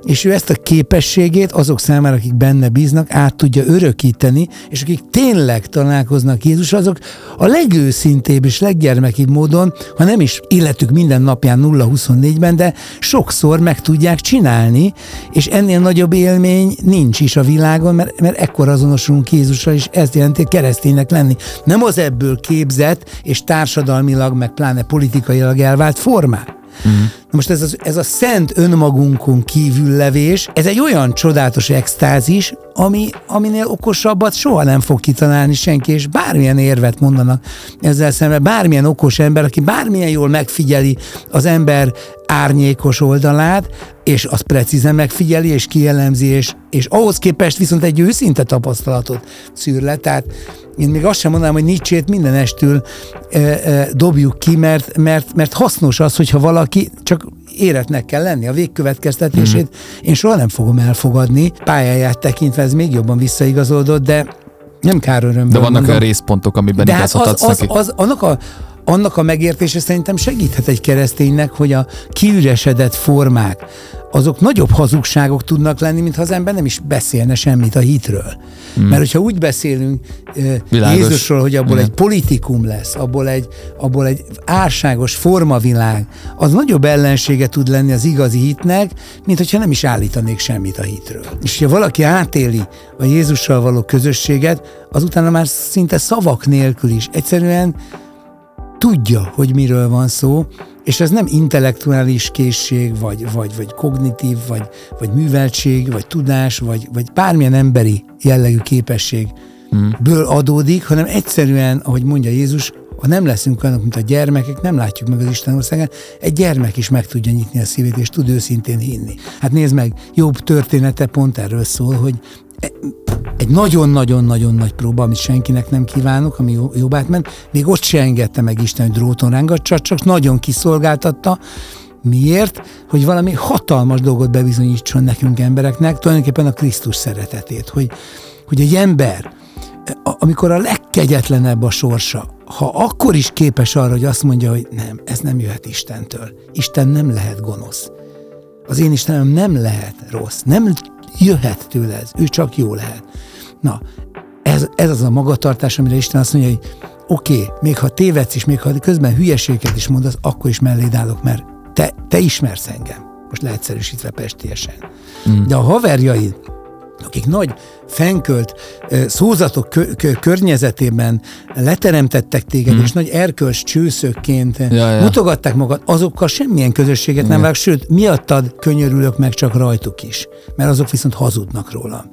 és ő ezt a képességét azok számára, akik benne bíznak, át tudja örökíteni, és akik tényleg találkoznak Jézus, azok a legőszintébb és leggyermekibb módon, ha nem is életük minden napján 0-24-ben, de sokszor meg tudják csinálni, és ennél nagyobb élmény nincs is a világon, mert, mert ekkor azonosulunk Jézussal, és ez jelenti kereszténynek lenni. Nem az ebből képzett, és társadalmilag, meg pláne politikailag elvált formák. Uh-huh. Most ez, az, ez a szent önmagunkon kívül levés, ez egy olyan csodálatos extázis, ami, aminél okosabbat soha nem fog kitalálni senki, és bármilyen érvet mondanak ezzel szemben, bármilyen okos ember, aki bármilyen jól megfigyeli az ember árnyékos oldalát, és azt precízen megfigyeli, és kielemzi, és, és ahhoz képest viszont egy őszinte tapasztalatot szűr le. Tehát én még azt sem mondanám, hogy Nietzsét minden estül e, e, dobjuk ki, mert, mert, mert hasznos az, hogyha valaki csak éretnek kell lenni. A végkövetkeztetését mm. én soha nem fogom elfogadni. Pályáját tekintve ez még jobban visszaigazolódott, de nem kár örömből De vannak olyan részpontok, amiben de hát az, az, az, az, annak a annak a megértése szerintem segíthet egy kereszténynek, hogy a kiüresedett formák, azok nagyobb hazugságok tudnak lenni, mintha az ember nem is beszélne semmit a hitről. Hmm. Mert hogyha úgy beszélünk Világos. Jézusról, hogy abból Igen. egy politikum lesz, abból egy, abból egy árságos formavilág, az nagyobb ellensége tud lenni az igazi hitnek, mint hogyha nem is állítanék semmit a hitről. És ha valaki átéli a Jézussal való közösséget, az utána már szinte szavak nélkül is egyszerűen tudja, hogy miről van szó, és ez nem intellektuális készség, vagy, vagy, vagy kognitív, vagy, vagy műveltség, vagy tudás, vagy, vagy bármilyen emberi jellegű képességből adódik, hanem egyszerűen, ahogy mondja Jézus, ha nem leszünk olyanok, mint a gyermekek, nem látjuk meg az Isten országát, egy gyermek is meg tudja nyitni a szívét, és tud őszintén hinni. Hát nézd meg, jobb története pont erről szól, hogy egy nagyon-nagyon-nagyon nagy próba, amit senkinek nem kívánok, ami jobbát ment, még ott se engedte meg Isten, hogy dróton rángatsa, csak nagyon kiszolgáltatta, Miért? Hogy valami hatalmas dolgot bebizonyítson nekünk embereknek, tulajdonképpen a Krisztus szeretetét, hogy, hogy egy ember, amikor a legkegyetlenebb a sorsa, ha akkor is képes arra, hogy azt mondja, hogy nem, ez nem jöhet Istentől. Isten nem lehet gonosz. Az én Istenem nem lehet rossz. Nem jöhet tőle ez. Ő csak jó lehet. Na, ez, ez az a magatartás, amire Isten azt mondja, hogy oké, okay, még ha tévedsz is, még ha közben hülyeséget is mondasz, akkor is melléd állok, mert te, te ismersz engem. Most leegyszerűsítve pestiesen. Mm. De a haverjaid, akik nagy fenkölt szózatok környezetében leteremtettek téged, mm. és nagy erkölcs csőszökként ja, ja. mutogatták magad, azokkal semmilyen közösséget nem vág, sőt, miattad könyörülök meg csak rajtuk is, mert azok viszont hazudnak rólam.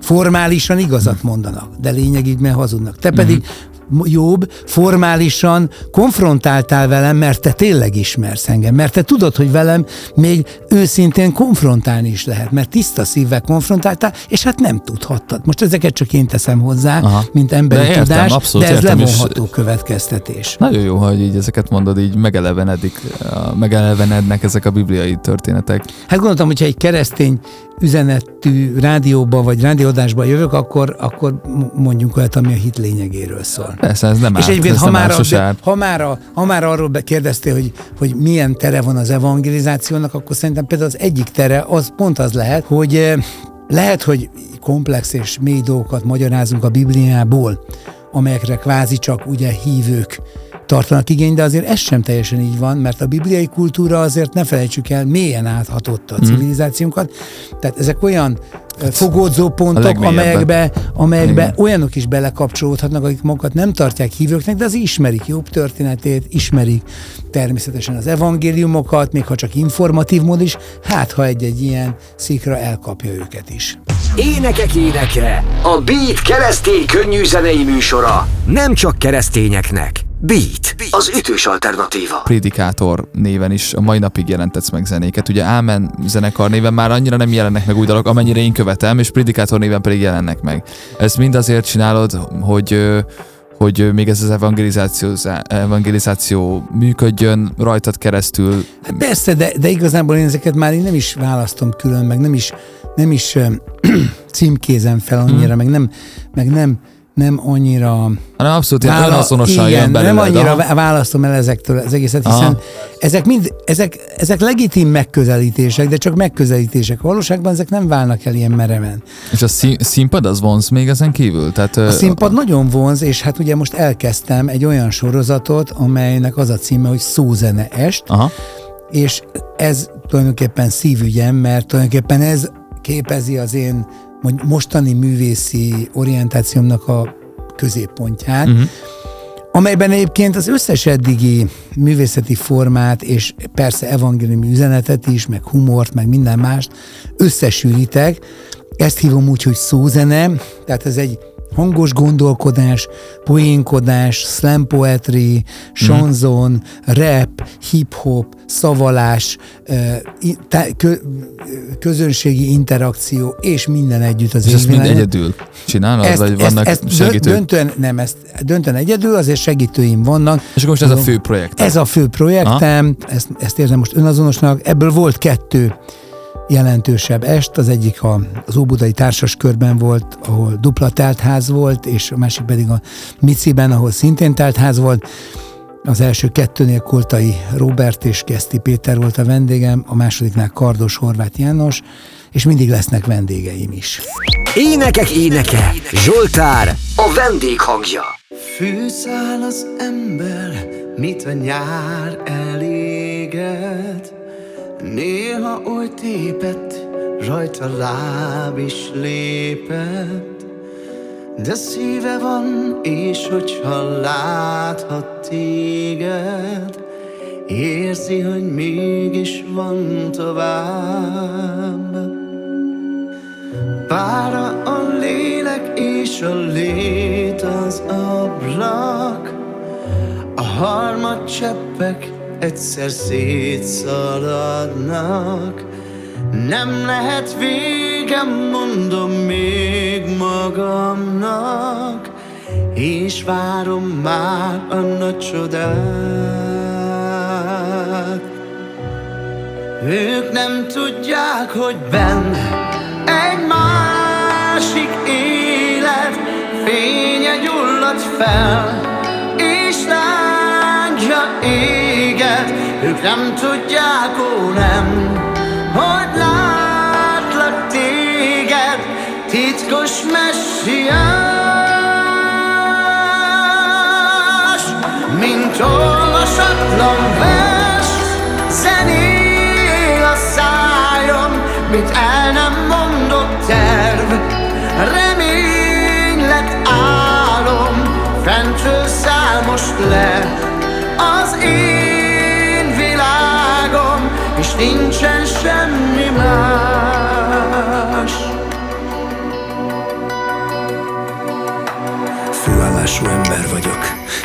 Formálisan igazat mondanak, de lényegig hazudnak. Te pedig mm jobb, formálisan konfrontáltál velem, mert te tényleg ismersz engem, mert te tudod, hogy velem még őszintén konfrontálni is lehet, mert tiszta szívvel konfrontáltál, és hát nem tudhattad. Most ezeket csak én teszem hozzá, Aha. mint emberi de értem, tudás, abszolút, de ez értem, levonható következtetés. Nagyon jó, hogy így ezeket mondod, így megelevenedik, megelevenednek ezek a bibliai történetek. Hát gondoltam, hogyha egy keresztény üzenetű rádióba vagy rádiódásba jövök, akkor, akkor mondjunk olyat, ami a hit lényegéről szól. Persze, ez nem És egyébként, ha, már, a, ha, már a, ha már arról kérdeztél, hogy, hogy milyen tere van az evangelizációnak, akkor szerintem például az egyik tere az pont az lehet, hogy eh, lehet, hogy komplex és mély dolgokat magyarázunk a Bibliából, amelyekre kvázi csak ugye hívők tartanak igény, de azért ez sem teljesen így van, mert a bibliai kultúra azért ne felejtsük el, mélyen áthatotta a mhm. civilizációnkat. Tehát ezek olyan hát, fogódzó pontok, amelyekbe, amelyekbe olyanok is belekapcsolódhatnak, akik magukat nem tartják hívőknek, de az ismerik jobb történetét, ismerik természetesen az evangéliumokat, még ha csak informatív mód is, hát ha egy-egy ilyen szikra elkapja őket is. Énekek éneke, a Beat keresztény könnyű zenei műsora, nem csak keresztényeknek. Beat, az ütős alternatíva. Prédikátor néven is a mai napig jelentetsz meg zenéket. Ugye Ámen zenekar néven már annyira nem jelennek meg új dalok, amennyire én követem, és Prédikátor néven pedig jelennek meg. Ezt mind azért csinálod, hogy hogy még ez az evangelizáció, evangelizáció működjön rajtad keresztül. Hát persze, de, de igazából én ezeket már én nem is választom külön, meg nem is, nem is címkézem fel annyira, hmm. meg nem, meg nem nem annyira... Hanem abszolút vála- önazonosan jön belőled, Nem annyira aha. választom el ezektől az egészet, hiszen aha. ezek mind, ezek, ezek legitim megközelítések, de csak megközelítések. Valóságban ezek nem válnak el ilyen mereven. És a színpad az vonz még ezen kívül? Tehát, a színpad a... nagyon vonz, és hát ugye most elkezdtem egy olyan sorozatot, amelynek az a címe, hogy Szózene est, aha. és ez tulajdonképpen szívügyem, mert tulajdonképpen ez képezi az én mostani művészi orientációmnak a középpontját, uh-huh. amelyben egyébként az összes eddigi művészeti formát, és persze evangéliumi üzenetet is, meg humort, meg minden mást összesűrítek. Ezt hívom úgy, hogy szózene, tehát ez egy hangos gondolkodás, poénkodás, slam poetry, chanson, mm. rap, hip-hop, szavalás, közönségi interakció, és minden együtt az És ezt mind egyedül csinálod, ezt, vagy vannak ezt, ezt segítők? Döntően, nem, ezt döntően egyedül, azért segítőim vannak. És akkor most ez a fő projekt? Ez a fő projektem, ezt, ezt érzem most önazonosnak, ebből volt kettő jelentősebb est, az egyik a, az Óbudai Társas Körben volt, ahol dupla teltház volt, és a másik pedig a Miciben, ahol szintén teltház volt. Az első kettőnél Koltai Robert és Keszti Péter volt a vendégem, a másodiknál Kardos Horváth János, és mindig lesznek vendégeim is. Énekek éneke, Zsoltár, a vendég hangja. Fűszál az ember, mit a nyár eléget, Néha oly tépett, rajta láb is lépett, de szíve van, és hogyha láthat téged, Érzi, hogy mégis van tovább. Pára a lélek és a lét az ablak, a harmad cseppek egyszer szétszaladnak. Nem lehet végem, mondom még magamnak És várom már a nagy csodát. Ők nem tudják, hogy benne egy másik élet Fénye gyullad fel, él ők nem tudják, ó nem, hogy látlak téged, titkos messiás. Mint olvasatlan vers, zenél a szájom, mint el nem mondott terv, remény lett álom, fentről száll most le az én és nincsen semmi más. Főállású ember vagyok,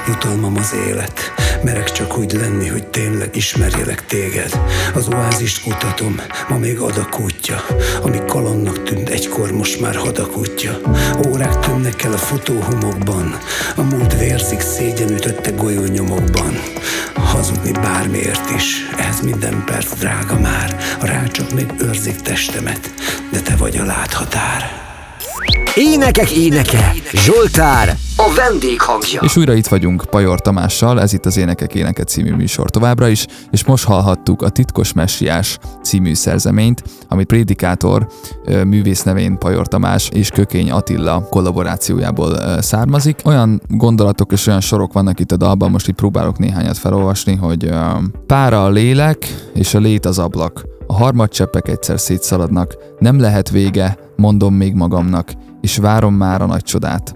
jutalmam az élet. Merek csak úgy lenni, hogy tényleg ismerjelek téged. Az oázist kutatom, ma még adakútja, ami kalannak tűnt egykor, most már hadakútja. Órák tűnnek el a futóhomokban, a múlt vérzik szégyenütötte golyónyomokban. Hazudni bármiért is, ehhez minden perc drága már. A rácsok még őrzik testemet, de te vagy a láthatár. Énekek éneke, Zsoltár, a vendéghangja. És újra itt vagyunk Pajor Tamással, ez itt az Énekek éneke című műsor továbbra is, és most hallhattuk a Titkos Messiás című szerzeményt, amit Prédikátor művész nevén Pajor Tamás és Kökény Attila kollaborációjából származik. Olyan gondolatok és olyan sorok vannak itt a dalban, most itt próbálok néhányat felolvasni, hogy pára a lélek, és a lét az ablak. A harmadcseppek egyszer szétszaladnak, nem lehet vége, mondom még magamnak, és várom már a nagy csodát.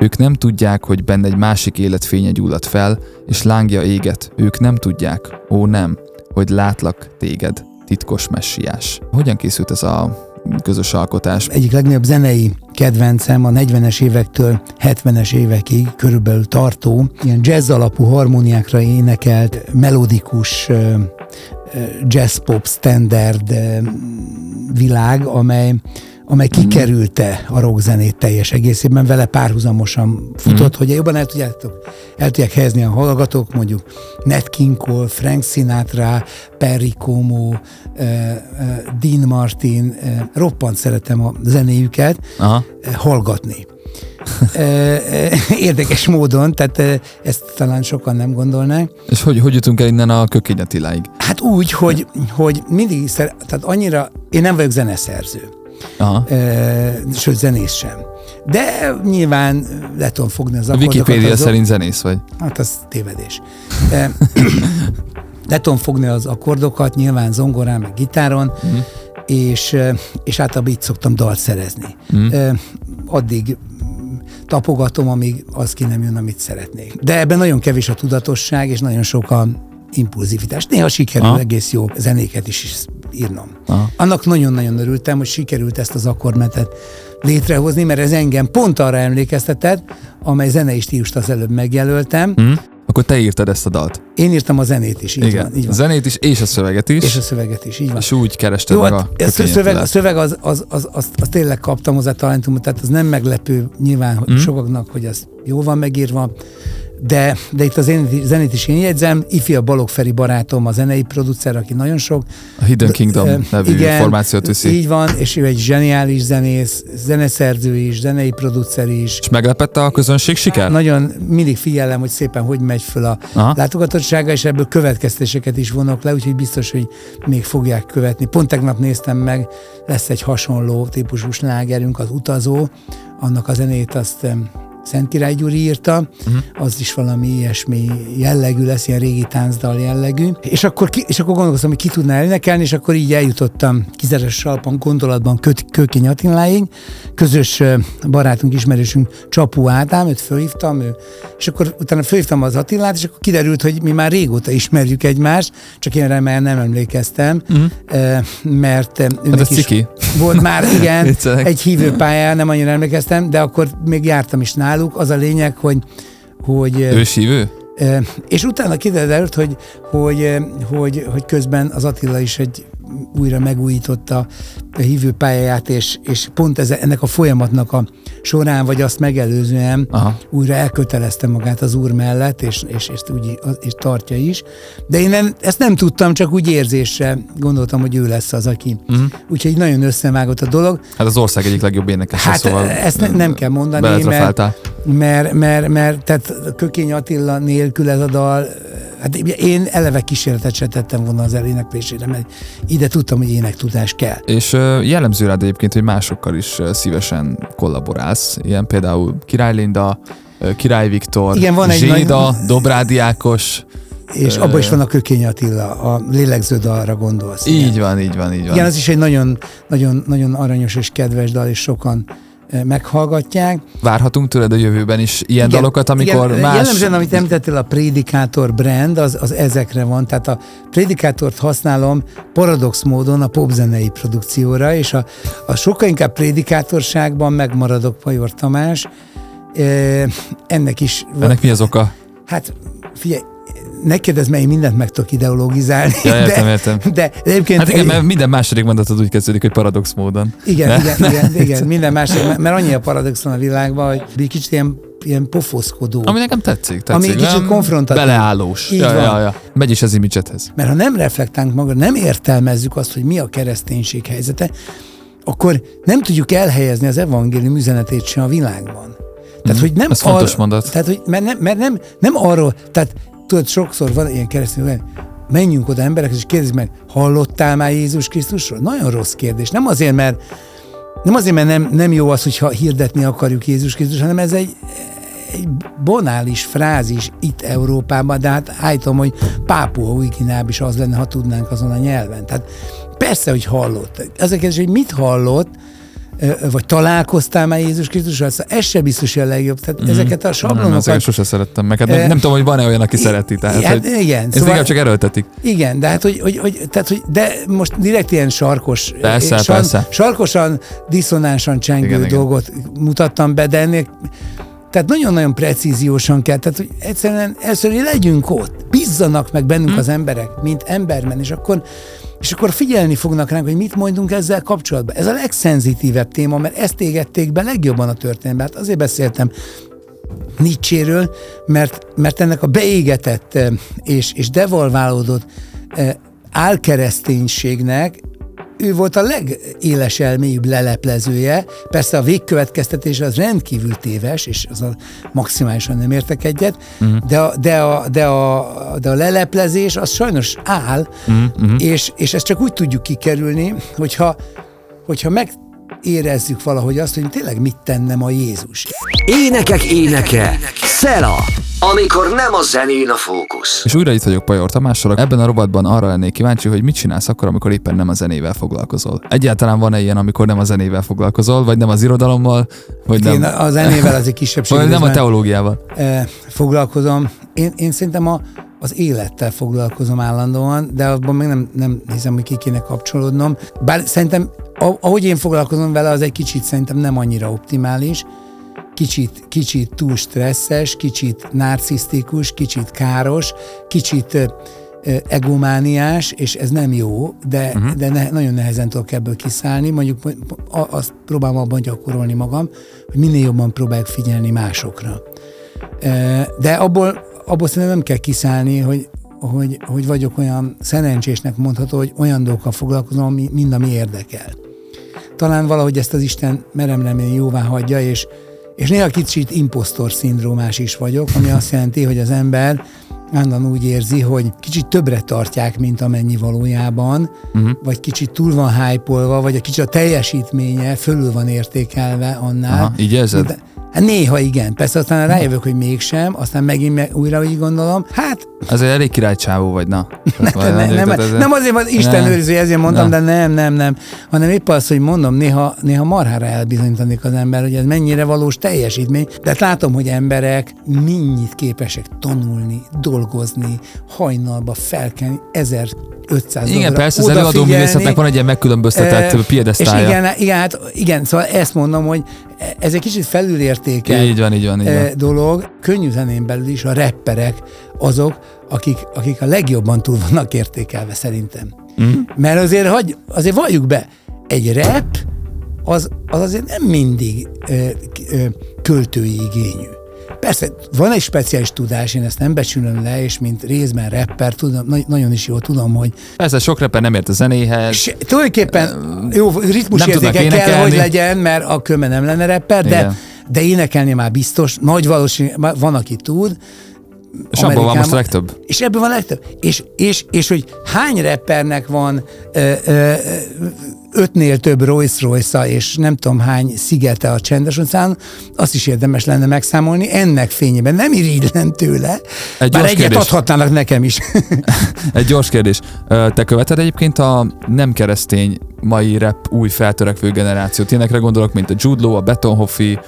Ők nem tudják, hogy benne egy másik életfénye gyullad fel, és lángja éget. Ők nem tudják, ó nem, hogy látlak téged, titkos messiás. Hogyan készült ez a közös alkotás. Egyik legnagyobb zenei kedvencem a 40-es évektől 70-es évekig körülbelül tartó, ilyen jazz alapú harmóniákra énekelt, melodikus jazz-pop standard világ, amely amely kikerülte a rockzenét teljes egészében, vele párhuzamosan futott, mm. hogy jobban el tudjátok, el tudják helyezni a hallgatók, mondjuk Nat King Cole, Frank Sinatra, Perry Como, uh, uh, Dean Martin, uh, roppant szeretem a zenéjüket Aha. Hallgatni. Érdekes módon, tehát ezt talán sokan nem gondolnák. És hogy, hogy jutunk el innen a Kökényetiláig? Hát úgy, hogy, hogy mindig, szer, tehát annyira, én nem vagyok zeneszerző. Aha. Sőt, zenész sem. De nyilván le tudom fogni az akkordokat. A Wikipédia azok, szerint zenész vagy. Hát az tévedés. Le tudom fogni az akkordokat, nyilván zongorán, meg gitáron, mm. és, és általában így szoktam dalt szerezni. Mm. Addig tapogatom, amíg az ki nem jön, amit szeretnék. De ebben nagyon kevés a tudatosság, és nagyon sok a impulzivitás. Néha sikerül Aha. egész jó zenéket is írnom. Aha. Annak nagyon-nagyon örültem, hogy sikerült ezt az akkordmetet létrehozni, mert ez engem pont arra emlékeztetett, amely zenei stílust az előbb megjelöltem. Mm. Akkor te írtad ezt a dalt? Én írtam a zenét is, így Igen. van. Így van. Zenét is, és a szöveget is. És a szöveget is, így van. És úgy kerested Jó, meg hát a, a szöveg, a szöveg az, az, az, az, az, tényleg kaptam hozzá talentumot, tehát az nem meglepő nyilván mm. sokaknak, hogy az jó van megírva, de, de itt a zenét, zenét is én jegyzem, Ifi a Balog Feri barátom, a zenei producer, aki nagyon sok. A Hidden Kingdom de, nevű igen, formációt viszi. Így van, és ő egy zseniális zenész, zeneszerző is, zenei producer is. És meglepette a közönség siker? Nagyon mindig figyelem, hogy szépen hogy megy föl a Aha. látogatottsága, és ebből következtéseket is vonok le, úgyhogy biztos, hogy még fogják követni. Pont tegnap néztem meg, lesz egy hasonló típusú slágerünk, az Utazó, annak a zenét azt Szent Király Gyuri írta, uh-huh. az is valami ilyesmi jellegű lesz, ilyen régi táncdal jellegű. És akkor, ki, és akkor gondolkoztam, hogy ki tudná elnekelni, és akkor így eljutottam kizeres salpan gondolatban Kö- Kőkény Attiláig. Közös barátunk, ismerősünk Csapó Ádám, őt fölhívtam, ő, és akkor utána fölhívtam az Attilát, és akkor kiderült, hogy mi már régóta ismerjük egymást, csak én remélem nem emlékeztem, uh-huh. mert hát is ciki. volt már, igen, egy hívőpályán, nem annyira emlékeztem, de akkor még jártam is nála, náluk. Az a lényeg, hogy... hogy ő sívő? És utána kiderült, hogy, hogy, hogy, hogy közben az Attila is egy újra megújította a hívő pályáját, és, és pont ez, ennek a folyamatnak a során, vagy azt megelőzően Aha. újra elkötelezte magát az úr mellett, és, és, és, úgy, és tartja is. De én nem, ezt nem tudtam, csak úgy érzésre gondoltam, hogy ő lesz az, aki. Uh-huh. Úgyhogy nagyon összevágott a dolog. Hát az ország egyik legjobb énekes. Hát szóval ezt ne, nem kell mondani, mert, mert, mert, mert tehát Kökény Attila nélkül ez a dal Hát én eleve kísérletet se tettem volna az eléneklésére, mert ide tudtam, hogy énektudás kell. És jellemző rád egyébként, hogy másokkal is szívesen kollaborálsz, ilyen például Király Linda, Király Viktor, Igen, van Zséda, egy nagy... Dobrádi Ákos, és abban is van a Kökény Attila, a lélegző dalra gondolsz. Így igen. van, így van, így van. Igen, az is egy nagyon, nagyon, nagyon aranyos és kedves dal, és sokan meghallgatják. Várhatunk tőled a jövőben is ilyen igen, dalokat, amikor igen, más... Jellemzően, amit említettél, a Predikátor brand, az, az ezekre van. Tehát a Predikátort használom paradox módon a popzenei produkcióra, és a, a sokkal inkább Predikátorságban megmaradok Pajor Tamás. Ennek is... Ennek mi az oka? Hát figyelj, ne kérdezz, mert én mindent meg tudok ideologizálni. Ja, értem, de, értem. De, de egyébként... Hát igen, mert minden második mondatod úgy kezdődik, hogy paradox módon. Igen, ne? igen, igen, igen, minden második, mert annyi a paradox van a világban, hogy egy kicsit ilyen ilyen pofoszkodó. Ami nekem tetszik, tetszik. Ami kicsit konfrontatív. Beleállós. Így ja, van. Ja, ja. Megy is az imidzsethez. Mert ha nem reflektálunk maga, nem értelmezzük azt, hogy mi a kereszténység helyzete, akkor nem tudjuk elhelyezni az evangélium üzenetét sem a világban. Tehát, mm, hogy nem ez ar- fontos mondat. Tehát, hogy mert nem, mert nem, nem arról, tehát tudod, sokszor van ilyen keresztény, menjünk oda emberek, és kérdezik meg, hallottál már Jézus Krisztusról? Nagyon rossz kérdés. Nem azért, mert nem azért, mert nem, nem jó az, hogyha hirdetni akarjuk Jézus Krisztus, hanem ez egy, egy bonális frázis itt Európában, de hát állítom, hogy Pápua új is az lenne, ha tudnánk azon a nyelven. Tehát persze, hogy hallott. Az a kérdés, hogy mit hallott, vagy találkoztál már Jézus Krisztussal, szóval ez se biztos, hogy a legjobb. Tehát mm. ezeket a Nem, sablonokat... ezeket sose szerettem meg. Hát nem, nem tudom, hogy van-e olyan, aki szereti. Tehát, hát hogy igen, Ezt szóval- inkább csak erőltetik. Igen, de hát, hogy, hogy, hogy, tehát, hogy de most direkt ilyen sarkos, Persze, eh, persze. sarkosan, diszonánsan csengő Igen, igen, igen. dolgot mutattam be, de ennél tehát nagyon-nagyon precíziósan kell, tehát hogy egyszerűen először hogy legyünk ott, bízzanak meg bennünk Hm. hmm. az emberek, mint emberben, és akkor és akkor figyelni fognak ránk, hogy mit mondunk ezzel kapcsolatban. Ez a legszenzitívebb téma, mert ezt égették be legjobban a történetben. Hát azért beszéltem Nietzséről, mert, mert ennek a beégetett eh, és, és devalválódott eh, álkereszténységnek ő volt a legéles elmélyűbb leleplezője. Persze a végkövetkeztetés az rendkívül téves, és az a maximálisan nem értek egyet, uh-huh. de, a, de, a, de, a, de a leleplezés az sajnos áll, uh-huh. és, és ezt csak úgy tudjuk kikerülni, hogyha, hogyha megérezzük valahogy azt, hogy tényleg mit tenne ma Jézus. Énekek éneke, Szela, amikor nem a zenén a fókusz. És újra itt vagyok Pajor Tamással. Ebben a rovatban arra lennék kíváncsi, hogy mit csinálsz akkor, amikor éppen nem a zenével foglalkozol. Egyáltalán van-e ilyen, amikor nem a zenével foglalkozol, vagy nem az irodalommal, vagy nem, Én a zenével az egy kisebbség. vagy nem a teológiával. eh, foglalkozom. Én, én szerintem a, az élettel foglalkozom állandóan, de abban még nem, nem hiszem, hogy ki kéne kapcsolódnom. Bár szerintem, a- ahogy én foglalkozom vele, az egy kicsit szerintem nem annyira optimális. Kicsit, kicsit túl stresszes, kicsit narcisztikus, kicsit káros, kicsit egomániás, és ez nem jó, de, uh-huh. de ne, nagyon nehezen tudok ebből kiszállni. Mondjuk azt próbálom abban gyakorolni magam, hogy minél jobban próbálok figyelni másokra. De abból, abból szerintem nem kell kiszállni, hogy, hogy, hogy vagyok olyan szerencsésnek mondható, hogy olyan dolgokkal foglalkozom, ami, mind ami érdekel. Talán valahogy ezt az Isten merem remélni jóvá hagyja, és, és néha kicsit impostor szindrómás is vagyok, ami azt jelenti, hogy az ember állandóan úgy érzi, hogy kicsit többre tartják, mint amennyi valójában, uh-huh. vagy kicsit túl van hype vagy a kicsit a teljesítménye fölül van értékelve annál. Aha, így érzed? mint- Hát néha igen, persze aztán rájövök, hogy mégsem, aztán megint meg újra úgy gondolom, hát Ezért elég királycsávó vagy, na. Tehát nem, nem, nem, nem azért, mert Isten Nem. őriző, ezért mondtam, Nem. de nem, nem, nem, hanem épp az, hogy mondom, néha, néha marhára elbizonyítanik az ember, hogy ez mennyire valós teljesítmény, de hát látom, hogy emberek mennyit képesek tanulni, dolgozni, hajnalba felkelni, 1500 Igen, dologra persze, az előadó művészetnek van egy ilyen megkülönböztetett Eh, piedesztálja. És igen, igen, hát, igen, szóval ezt mondom, hogy ez egy kicsit felülértékelt Így van, így van, így van. eh, dolog. Könnyű zenén belül is a rapperek azok, akik, akik a legjobban túl vannak értékelve szerintem. Mm. Mert azért, hagy, azért valljuk be, egy rap az, az azért nem mindig ö, k- ö, költői igényű. Persze, van egy speciális tudás, én ezt nem becsülöm le, és mint részben rapper, tudom, na- nagyon is jól tudom, hogy Persze, sok rapper nem ért a zenéhez. és tulajdonképpen jó nem ritmusérzéke tudnak kell, hogy legyen, mert a köme nem lenne rapper, de, Igen. de énekelni már biztos, nagy valószínű, van, aki tud. És abban van most a legtöbb. És ebből van a legtöbb. És, és, és hogy hány rappernek van ö, ö, ötnél több Rolls royce és nem tudom hány szigete a csendes óceán, azt is érdemes lenne megszámolni ennek fényében. Nem irigylem tőle, Egy bár egyet kérdés. adhatnának nekem is. Egy gyors kérdés. Te követed egyébként a nem keresztény mai rap új feltörekvő generációt? Ilyenekre gondolok, mint a Jude Law, a Betonhoffi,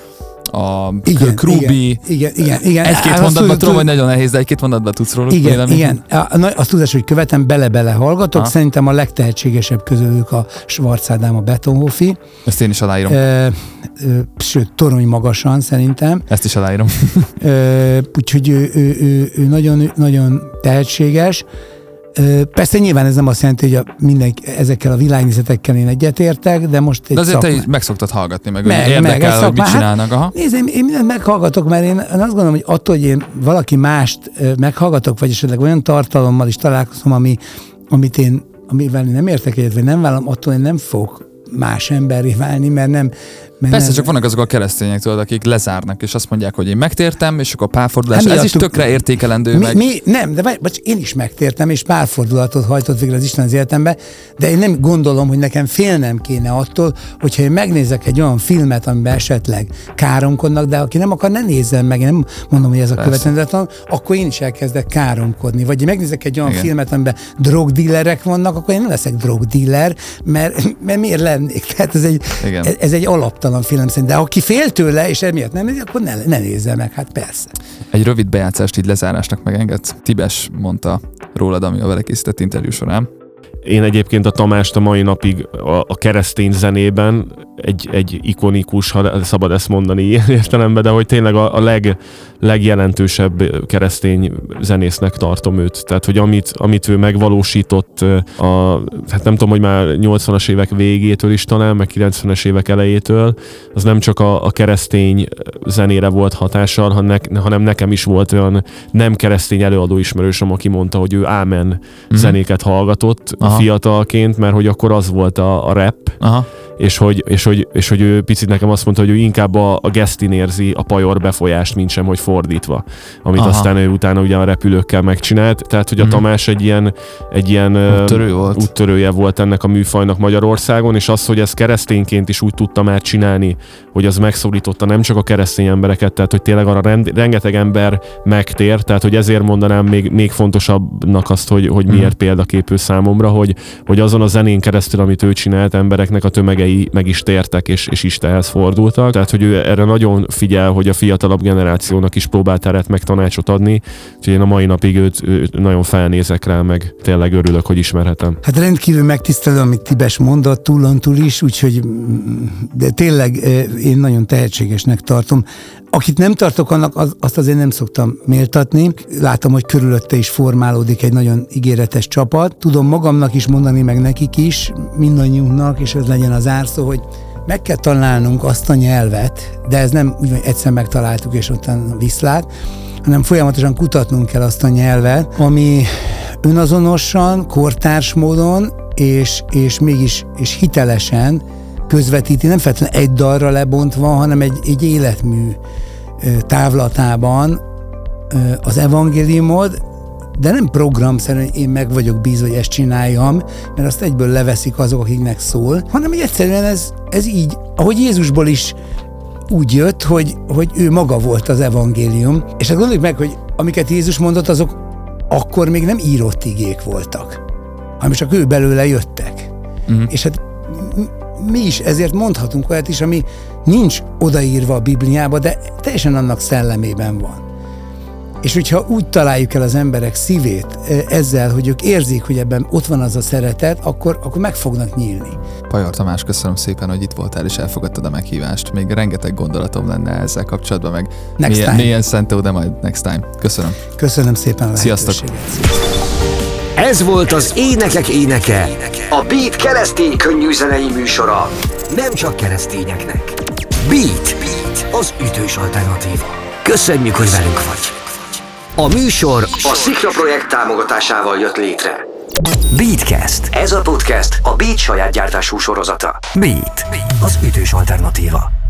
a Krubi. igen, igen, igen, igen. Egy-két mondatban tudom, hogy nagyon nehéz, de egy-két mondatban tudsz róluk Igen, véleményt? igen. A, na, azt tudás, hogy követem, bele-bele hallgatok. Ha. Szerintem a legtehetségesebb közülük a Schwarz Ádám, a Betonhofi. Ezt én is aláírom. Ö, ö, sőt, torony magasan szerintem. Ezt is aláírom. Ö, úgyhogy ő, ő, ő, ő nagyon, nagyon tehetséges. Persze nyilván ez nem azt jelenti, hogy a minden, ezekkel a világnézetekkel én egyetértek, de most egy De azért te szakma- is meg szoktad hallgatni, meg, Meg, meg meg, érdekel, egy hogy mit szakma- csinálnak. Aha. Hát, nézd, én, én mindent meghallgatok, mert én, azt gondolom, hogy attól, hogy én valaki mást meghallgatok, vagy esetleg olyan tartalommal is találkozom, ami, amit én, amivel én nem értek egyet, vagy nem vállalom, attól én nem fogok más emberré válni, mert nem... Mert Persze, csak vannak azok a keresztények, tudod, akik lezárnak, és azt mondják, hogy én megtértem, és akkor párfordulás. Hát Ez is tökre értékelendő, mi, meg... mi, nem, de vagy, vagy én is megtértem, és pár fordulatot hajtott végre az Isten az életembe, de én nem gondolom, hogy nekem félnem kéne attól, hogyha én megnézek egy olyan filmet, amiben esetleg káromkodnak, de aki nem akar, ne nézzen meg, én nem mondom, hogy ez a követendetlen, akkor én is elkezdek káromkodni. Vagy én megnézek egy olyan Igen. filmet, amiben drogdillerek vannak, akkor én nem leszek drogdiller, mert, mert miért lennék. Tehát ez egy, Igen. ez egy alaptalan film szerint. De aki fél tőle, és emiatt nem nézi, akkor ne, ne nézze meg, hát persze. Egy rövid bejátszást így lezárásnak megengedsz. Tibes mondta rólad, ami a vele készített interjú során. Én egyébként a Tamást a mai napig a, a keresztény zenében egy, egy ikonikus, ha szabad ezt mondani ilyen értelemben, de hogy tényleg a, a leg, legjelentősebb keresztény zenésznek tartom őt. Tehát, hogy amit, amit ő megvalósított a, hát nem tudom, hogy már 80-as évek végétől is talán, meg 90-es évek elejétől, az nem csak a, a keresztény zenére volt hatással, hanem, ne, hanem nekem is volt olyan nem keresztény előadó ismerősöm, aki mondta, hogy ő ámen mm-hmm. zenéket hallgatott Aha. Fiatalként, mert hogy akkor az volt a, a rap, Aha. És, hogy, és, hogy, és hogy ő picit nekem azt mondta, hogy ő inkább a, a gesztin érzi a pajor befolyást, mint sem, hogy fordítva. Amit Aha. aztán ő utána ugye a repülőkkel megcsinált. Tehát, hogy a mm. Tamás egy ilyen, egy ilyen Úttörő volt. úttörője volt ennek a műfajnak Magyarországon, és az, hogy ez keresztényként is úgy tudta már csinálni, hogy az megszólította nem csak a keresztény embereket, tehát hogy tényleg arra rend, rengeteg ember megtér, tehát hogy ezért mondanám még, még fontosabbnak azt, hogy, hogy miért mm. példaképő számomra, hogy, hogy azon a zenén keresztül, amit ő csinált, embereknek a tömege tömegei meg is tértek, és, és Istenhez fordultak. Tehát, hogy ő erre nagyon figyel, hogy a fiatalabb generációnak is próbál teret meg tanácsot adni. Úgyhogy én a mai napig őt, őt nagyon felnézek rá, meg tényleg örülök, hogy ismerhetem. Hát rendkívül megtisztelő, amit Tibes mondott túlontúl is, úgyhogy de tényleg én nagyon tehetségesnek tartom. Akit nem tartok annak, az, azt azért nem szoktam méltatni. Látom, hogy körülötte is formálódik egy nagyon ígéretes csapat. Tudom magamnak is mondani, meg nekik is, mindannyiunknak, és ez legyen az zárszó, hogy meg kell találnunk azt a nyelvet, de ez nem úgy, hogy egyszer megtaláltuk, és utána viszlát, hanem folyamatosan kutatnunk kell azt a nyelvet, ami önazonosan, kortárs módon, és, és mégis és hitelesen közvetíti, nem feltétlenül egy dalra lebontva, hanem egy, egy életmű távlatában az evangéliumot, de nem programszerűen én meg vagyok bízva, hogy ezt csináljam, mert azt egyből leveszik azok, akiknek szól, hanem hogy egyszerűen ez, ez így, ahogy Jézusból is úgy jött, hogy, hogy ő maga volt az evangélium. És hát gondoljuk meg, hogy amiket Jézus mondott, azok akkor még nem írott igék voltak, hanem csak ő belőle jöttek. Uh-huh. És hát mi is ezért mondhatunk olyat is, ami nincs odaírva a Bibliába, de teljesen annak szellemében van. És hogyha úgy találjuk el az emberek szívét ezzel, hogy ők érzik, hogy ebben ott van az a szeretet, akkor, akkor meg fognak nyílni. Pajor Tamás, köszönöm szépen, hogy itt voltál és elfogadtad a meghívást. Még rengeteg gondolatom lenne ezzel kapcsolatban, meg next milyen, milyen szentó, de majd next time. Köszönöm. Köszönöm szépen a Sziasztok. Ez volt az Énekek Éneke, a Beat keresztény könnyűzenei műsora. Nem csak keresztényeknek. Beat, Beat, az ütős alternatíva. Köszönjük, hogy velünk vagy. A műsor a Szikra projekt támogatásával jött létre. Beatcast. Ez a podcast a Beat saját gyártású sorozata. Beat. Az ütős alternatíva.